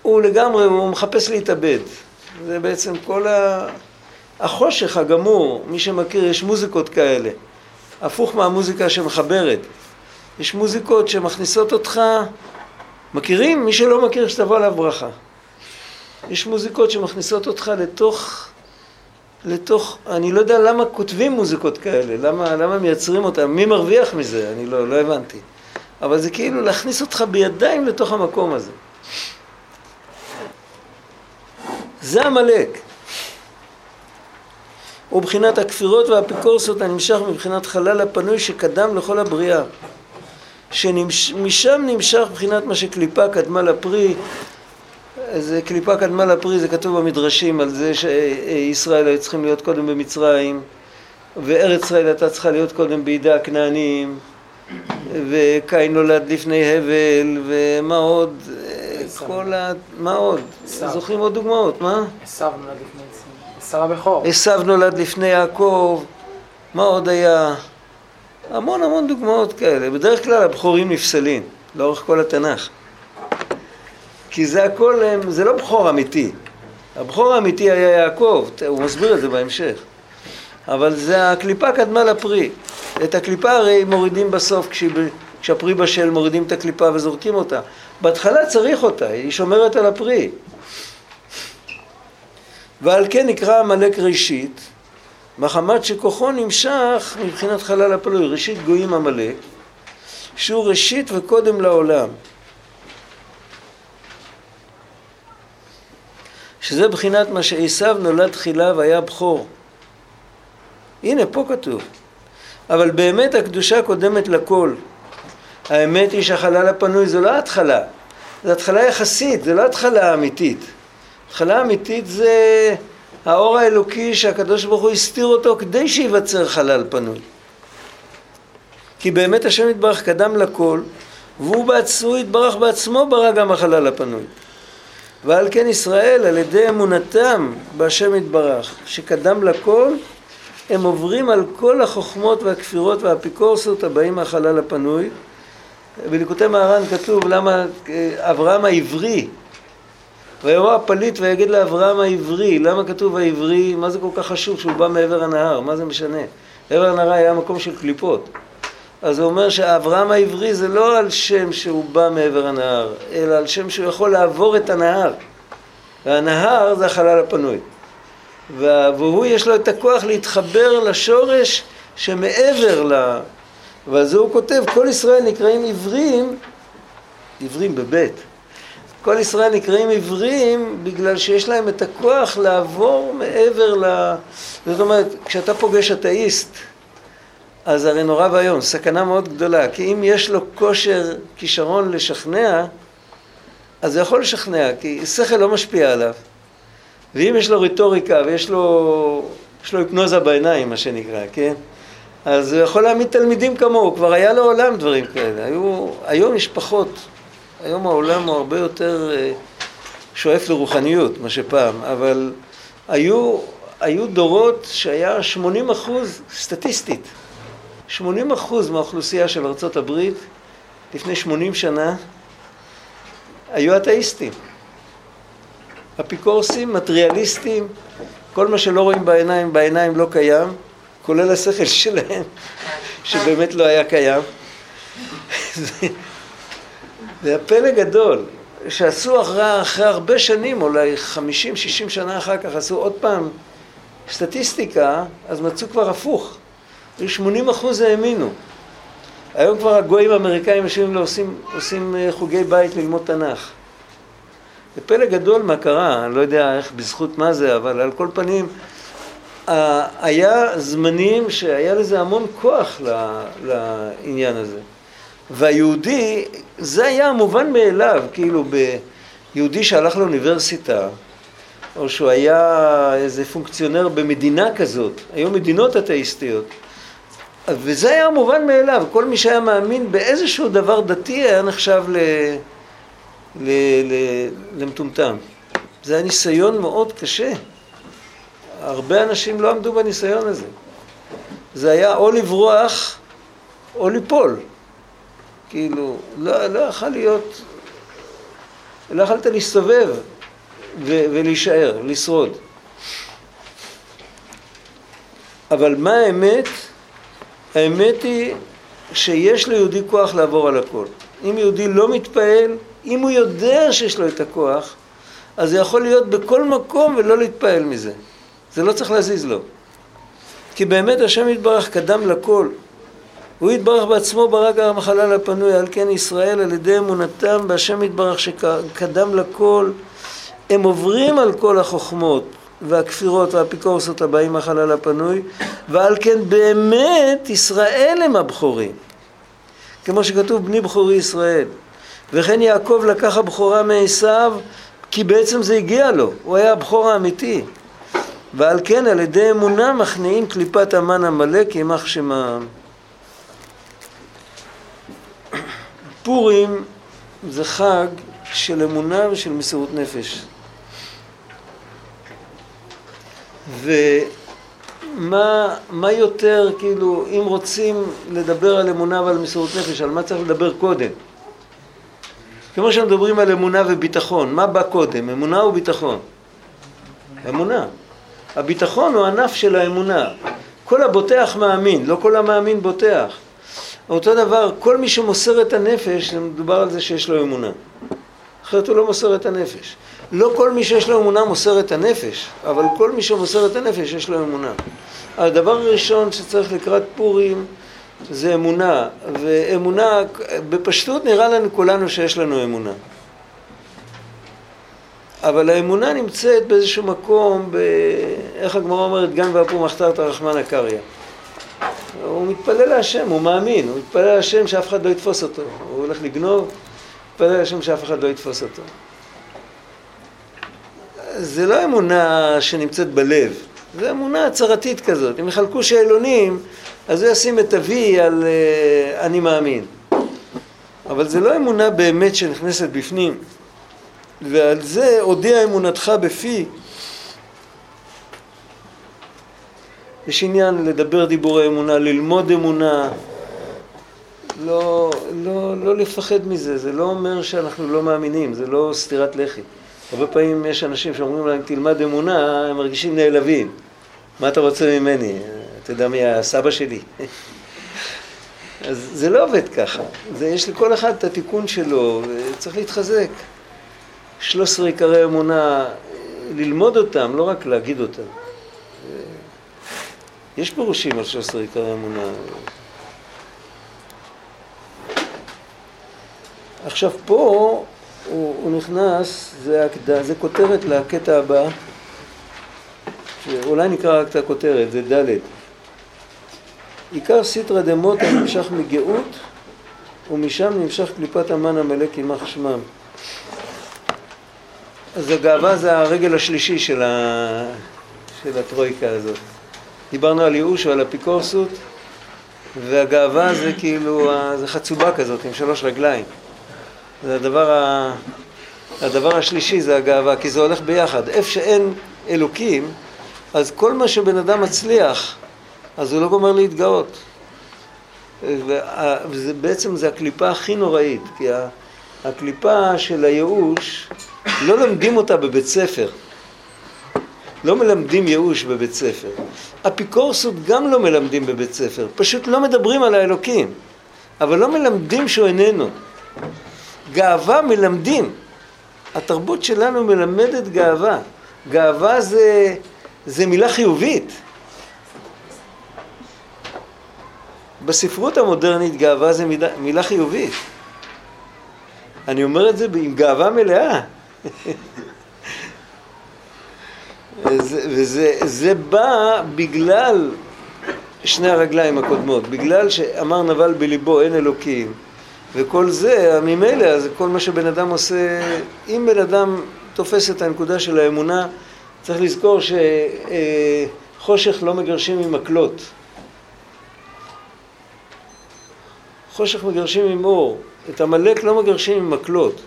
Speaker 2: הוא לגמרי, הוא מחפש להתאבד. זה בעצם כל ה... החושך הגמור, מי שמכיר, יש מוזיקות כאלה. הפוך מהמוזיקה שמחברת. יש מוזיקות שמכניסות אותך, מכירים? מי שלא מכיר, שתבוא עליו ברכה. יש מוזיקות שמכניסות אותך לתוך לתוך, אני לא יודע למה כותבים מוזיקות כאלה, למה, למה מייצרים אותן, מי מרוויח מזה, אני לא, לא הבנתי. אבל זה כאילו להכניס אותך בידיים לתוך המקום הזה. זה עמלק. ובחינת הכפירות והאפיקורסות הנמשך מבחינת חלל הפנוי שקדם לכל הבריאה. שמשם נמשך מבחינת מה שקליפה קדמה לפרי, זה קליפה קדמה לפרי, זה כתוב במדרשים על זה שישראל היו צריכים להיות קודם במצרים וארץ ישראל הייתה צריכה להיות קודם בידי הכנענים וקין נולד לפני הבל ומה עוד, כל ה... מה עוד? זוכרים עוד דוגמאות, מה?
Speaker 7: עשו נולד לפני עשו הבכור.
Speaker 2: עשו נולד לפני יעקב, מה עוד היה? המון המון דוגמאות כאלה. בדרך כלל הבכורים נפסלים לאורך כל התנ"ך. כי זה הכל, זה לא בכור אמיתי. הבכור האמיתי היה יעקב, הוא מסביר את זה בהמשך. אבל זה הקליפה קדמה לפרי. את הקליפה הרי מורידים בסוף, כשהפרי בשל מורידים את הקליפה וזורקים אותה. בהתחלה צריך אותה, היא שומרת על הפרי. ועל כן נקרא עמלק ראשית, מחמת שכוחו נמשך מבחינת חלל הפלוי, ראשית גויים עמלק, שהוא ראשית וקודם לעולם. שזה בחינת מה שעשו נולד תחילה והיה בכור. הנה, פה כתוב. אבל באמת הקדושה קודמת לכל. האמת היא שהחלל הפנוי זו לא התחלה, זו התחלה יחסית, זו לא התחלה אמיתית. התחלה אמיתית זה האור האלוקי שהקדוש ברוך הוא הסתיר אותו כדי שייווצר חלל פנוי. כי באמת השם יתברך קדם לכל, והוא בעצמו יתברך בעצמו ברא גם החלל הפנוי. ועל כן ישראל על ידי אמונתם בהשם יתברך שקדם לכל הם עוברים על כל החוכמות והכפירות והאפיקורסות הבאים מהחלל הפנוי. בליקוטי מהר"ן כתוב למה אברהם העברי ויבוא הפליט ויגיד לאברהם העברי. למה כתוב העברי מה זה כל כך חשוב שהוא בא מעבר הנהר? מה זה משנה? מעבר הנהר היה מקום של קליפות. אז הוא אומר שאברהם העברי זה לא על שם שהוא בא מעבר הנהר, אלא על שם שהוא יכול לעבור את הנהר. והנהר זה החלל הפנוי. והוא יש לו את הכוח להתחבר לשורש שמעבר ל... ועל זה הוא כותב, כל ישראל נקראים עברים, עברים בבית. כל ישראל נקראים עברים בגלל שיש להם את הכוח לעבור מעבר ל... זאת אומרת, כשאתה פוגש אתאיסט, אז הרי נורא ואיום, סכנה מאוד גדולה, כי אם יש לו כושר, כישרון לשכנע, אז הוא יכול לשכנע, כי שכל לא משפיע עליו. ואם יש לו רטוריקה ויש לו, יש לו היפנוזה בעיניים, מה שנקרא, כן? אז הוא יכול להעמיד תלמידים כמוהו, כבר היה לעולם דברים כאלה. היו, היום יש פחות, היום העולם הוא הרבה יותר אה, שואף לרוחניות, מה שפעם, אבל היו, היו דורות שהיה 80 אחוז, סטטיסטית, 80 אחוז מהאוכלוסייה של ארצות הברית לפני 80 שנה היו אתאיסטים. אפיקורסים, מטריאליסטים, כל מה שלא רואים בעיניים, בעיניים לא קיים, כולל השכל שלהם, שבאמת לא היה קיים. זה, הפלא גדול, שעשו אחרי, אחרי הרבה שנים, אולי 50-60 שנה אחר כך, עשו עוד פעם סטטיסטיקה, אז מצאו כבר הפוך. 80 אחוז האמינו. היום כבר הגויים האמריקאים יושבים ועושים עושים אה, חוגי בית ללמוד תנ"ך. זה פלא גדול מה קרה, אני לא יודע איך בזכות מה זה, אבל על כל פנים, היה זמנים שהיה לזה המון כוח לעניין הזה. והיהודי, זה היה המובן מאליו, כאילו ביהודי שהלך לאוניברסיטה, או שהוא היה איזה פונקציונר במדינה כזאת, היו מדינות אתאיסטיות, וזה היה מובן מאליו, כל מי שהיה מאמין באיזשהו דבר דתי היה נחשב ל... למטומטם. זה היה ניסיון מאוד קשה. הרבה אנשים לא עמדו בניסיון הזה. זה היה או לברוח או ליפול. כאילו, לא, לא יכול להיות, לא יכולת להסתובב ו- ולהישאר, לשרוד. אבל מה האמת? האמת היא שיש ליהודי כוח לעבור על הכל. אם יהודי לא מתפעל, אם הוא יודע שיש לו את הכוח, אז זה יכול להיות בכל מקום ולא להתפעל מזה. זה לא צריך להזיז לו. כי באמת השם יתברך קדם לכל. הוא יתברך בעצמו ברק המחלל הפנוי, על כן ישראל על ידי אמונתם בהשם יתברך שקדם לכל, הם עוברים על כל החוכמות והכפירות והאפיקורסות הבאים מהחלל הפנוי, ועל כן באמת ישראל הם הבכורים. כמו שכתוב בני בכורי ישראל. וכן יעקב לקח הבכורה מעשיו, כי בעצם זה הגיע לו, הוא היה הבכור האמיתי. ועל כן על ידי אמונה מכניעים קליפת המן עמלק יימח שמם. פורים זה חג של אמונה ושל מסירות נפש. ומה מה יותר, כאילו, אם רוצים לדבר על אמונה ועל מסירות נפש, על מה צריך לדבר קודם? כמו שמדברים על אמונה וביטחון, מה בא קודם, אמונה או ביטחון? אמונה. הביטחון הוא ענף של האמונה. כל הבוטח מאמין, לא כל המאמין בוטח. אותו דבר, כל מי שמוסר את הנפש, מדובר על זה שיש לו אמונה. אחרת הוא לא מוסר את הנפש. לא כל מי שיש לו אמונה מוסר את הנפש, אבל כל מי שמוסר את הנפש יש לו אמונה. הדבר הראשון שצריך לקראת פורים זה אמונה, ואמונה, בפשטות נראה לנו כולנו שיש לנו אמונה. אבל האמונה נמצאת באיזשהו מקום, ב... איך הגמרא אומרת, גן ואפור מחתרת רחמנא קריא. הוא מתפלל להשם, הוא מאמין, הוא מתפלל להשם שאף אחד לא יתפוס אותו. הוא הולך לגנוב, מתפלל להשם שאף אחד לא יתפוס אותו. זה לא אמונה שנמצאת בלב, זה אמונה הצהרתית כזאת. אם יחלקו שאלונים, אז הוא ישים את אבי על uh, אני מאמין. אבל זה לא אמונה באמת שנכנסת בפנים. ועל זה הודיע אמונתך בפי. יש עניין לדבר דיבורי אמונה, ללמוד אמונה, לא, לא, לא לפחד מזה, זה לא אומר שאנחנו לא מאמינים, זה לא סטירת לחי. הרבה פעמים יש אנשים שאומרים להם תלמד אמונה, הם מרגישים נעלבים. מה אתה רוצה ממני? אתה יודע מי הסבא שלי? אז זה לא עובד ככה. זה, יש לכל אחד את התיקון שלו, וצריך להתחזק. 13 עיקרי אמונה, ללמוד אותם, לא רק להגיד אותם. יש פירושים על 13 עיקרי אמונה. עכשיו פה הוא, הוא נכנס, זה, הקד... זה כותרת לקטע הבא, שאולי נקרא רק את הכותרת, זה ד' עיקר סיטרא דמותא נמשך מגאות ומשם נמשך קליפת המן המלא יימח שמם. אז הגאווה זה הרגל השלישי של, ה... של הטרויקה הזאת. דיברנו על ייאוש ועל אפיקורסות, והגאווה זה כאילו, זה חצובה כזאת עם שלוש רגליים. זה הדבר, ה... הדבר השלישי זה הגאווה, כי זה הולך ביחד. איפה שאין אלוקים, אז כל מה שבן אדם מצליח, אז הוא לא גומר להתגאות. וה- וזה בעצם זה הקליפה הכי נוראית, כי הקליפה של הייאוש, לא לומדים אותה בבית ספר. לא מלמדים ייאוש בבית ספר. אפיקורסות גם לא מלמדים בבית ספר, פשוט לא מדברים על האלוקים, אבל לא מלמדים שהוא איננו. גאווה מלמדים. התרבות שלנו מלמדת גאווה. גאווה זה, זה מילה חיובית. בספרות המודרנית גאווה זה מילה, מילה חיובית. אני אומר את זה עם גאווה מלאה. וזה, וזה זה בא בגלל שני הרגליים הקודמות, בגלל שאמר נבל בליבו אין אלוקים וכל זה, ממילא, אז כל מה שבן אדם עושה, אם בן אדם תופס את הנקודה של האמונה, צריך לזכור שחושך לא מגרשים עם מקלות. חושך מגרשים עם אור, את עמלק לא מגרשים עם מקלות,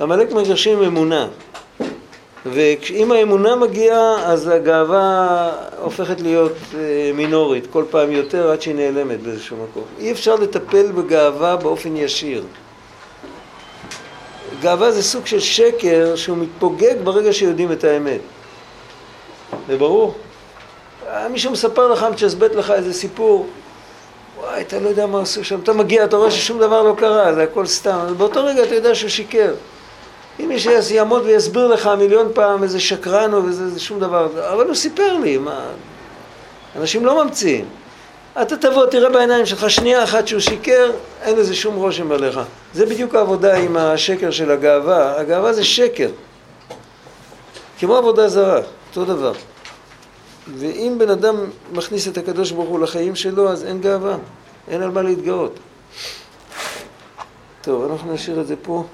Speaker 2: עמלק מגרשים עם אמונה. ואם האמונה מגיעה, אז הגאווה הופכת להיות אה, מינורית, כל פעם יותר עד שהיא נעלמת באיזשהו מקום. אי אפשר לטפל בגאווה באופן ישיר. גאווה זה סוג של שקר שהוא מתפוגג ברגע שיודעים את האמת. זה ברור? אה, מישהו מספר לך, מצ'סבט לך איזה סיפור, וואי, אתה לא יודע מה עשו שם, אתה מגיע, אתה רואה ששום דבר לא קרה, זה הכל סתם, אז באותו רגע אתה יודע שהוא שיקר. אם מישהו יעמוד ויסביר לך מיליון פעם איזה שקרן או איזה זה שום דבר, אבל הוא סיפר לי, מה... אנשים לא ממציאים. אתה תבוא, תראה בעיניים שלך שנייה אחת שהוא שיקר, אין לזה שום רושם עליך. זה בדיוק העבודה עם השקר של הגאווה. הגאווה זה שקר. כמו עבודה זרה, אותו דבר. ואם בן אדם מכניס את הקדוש ברוך הוא לחיים שלו, אז אין גאווה, אין על מה להתגאות. טוב, אנחנו נשאיר את זה פה.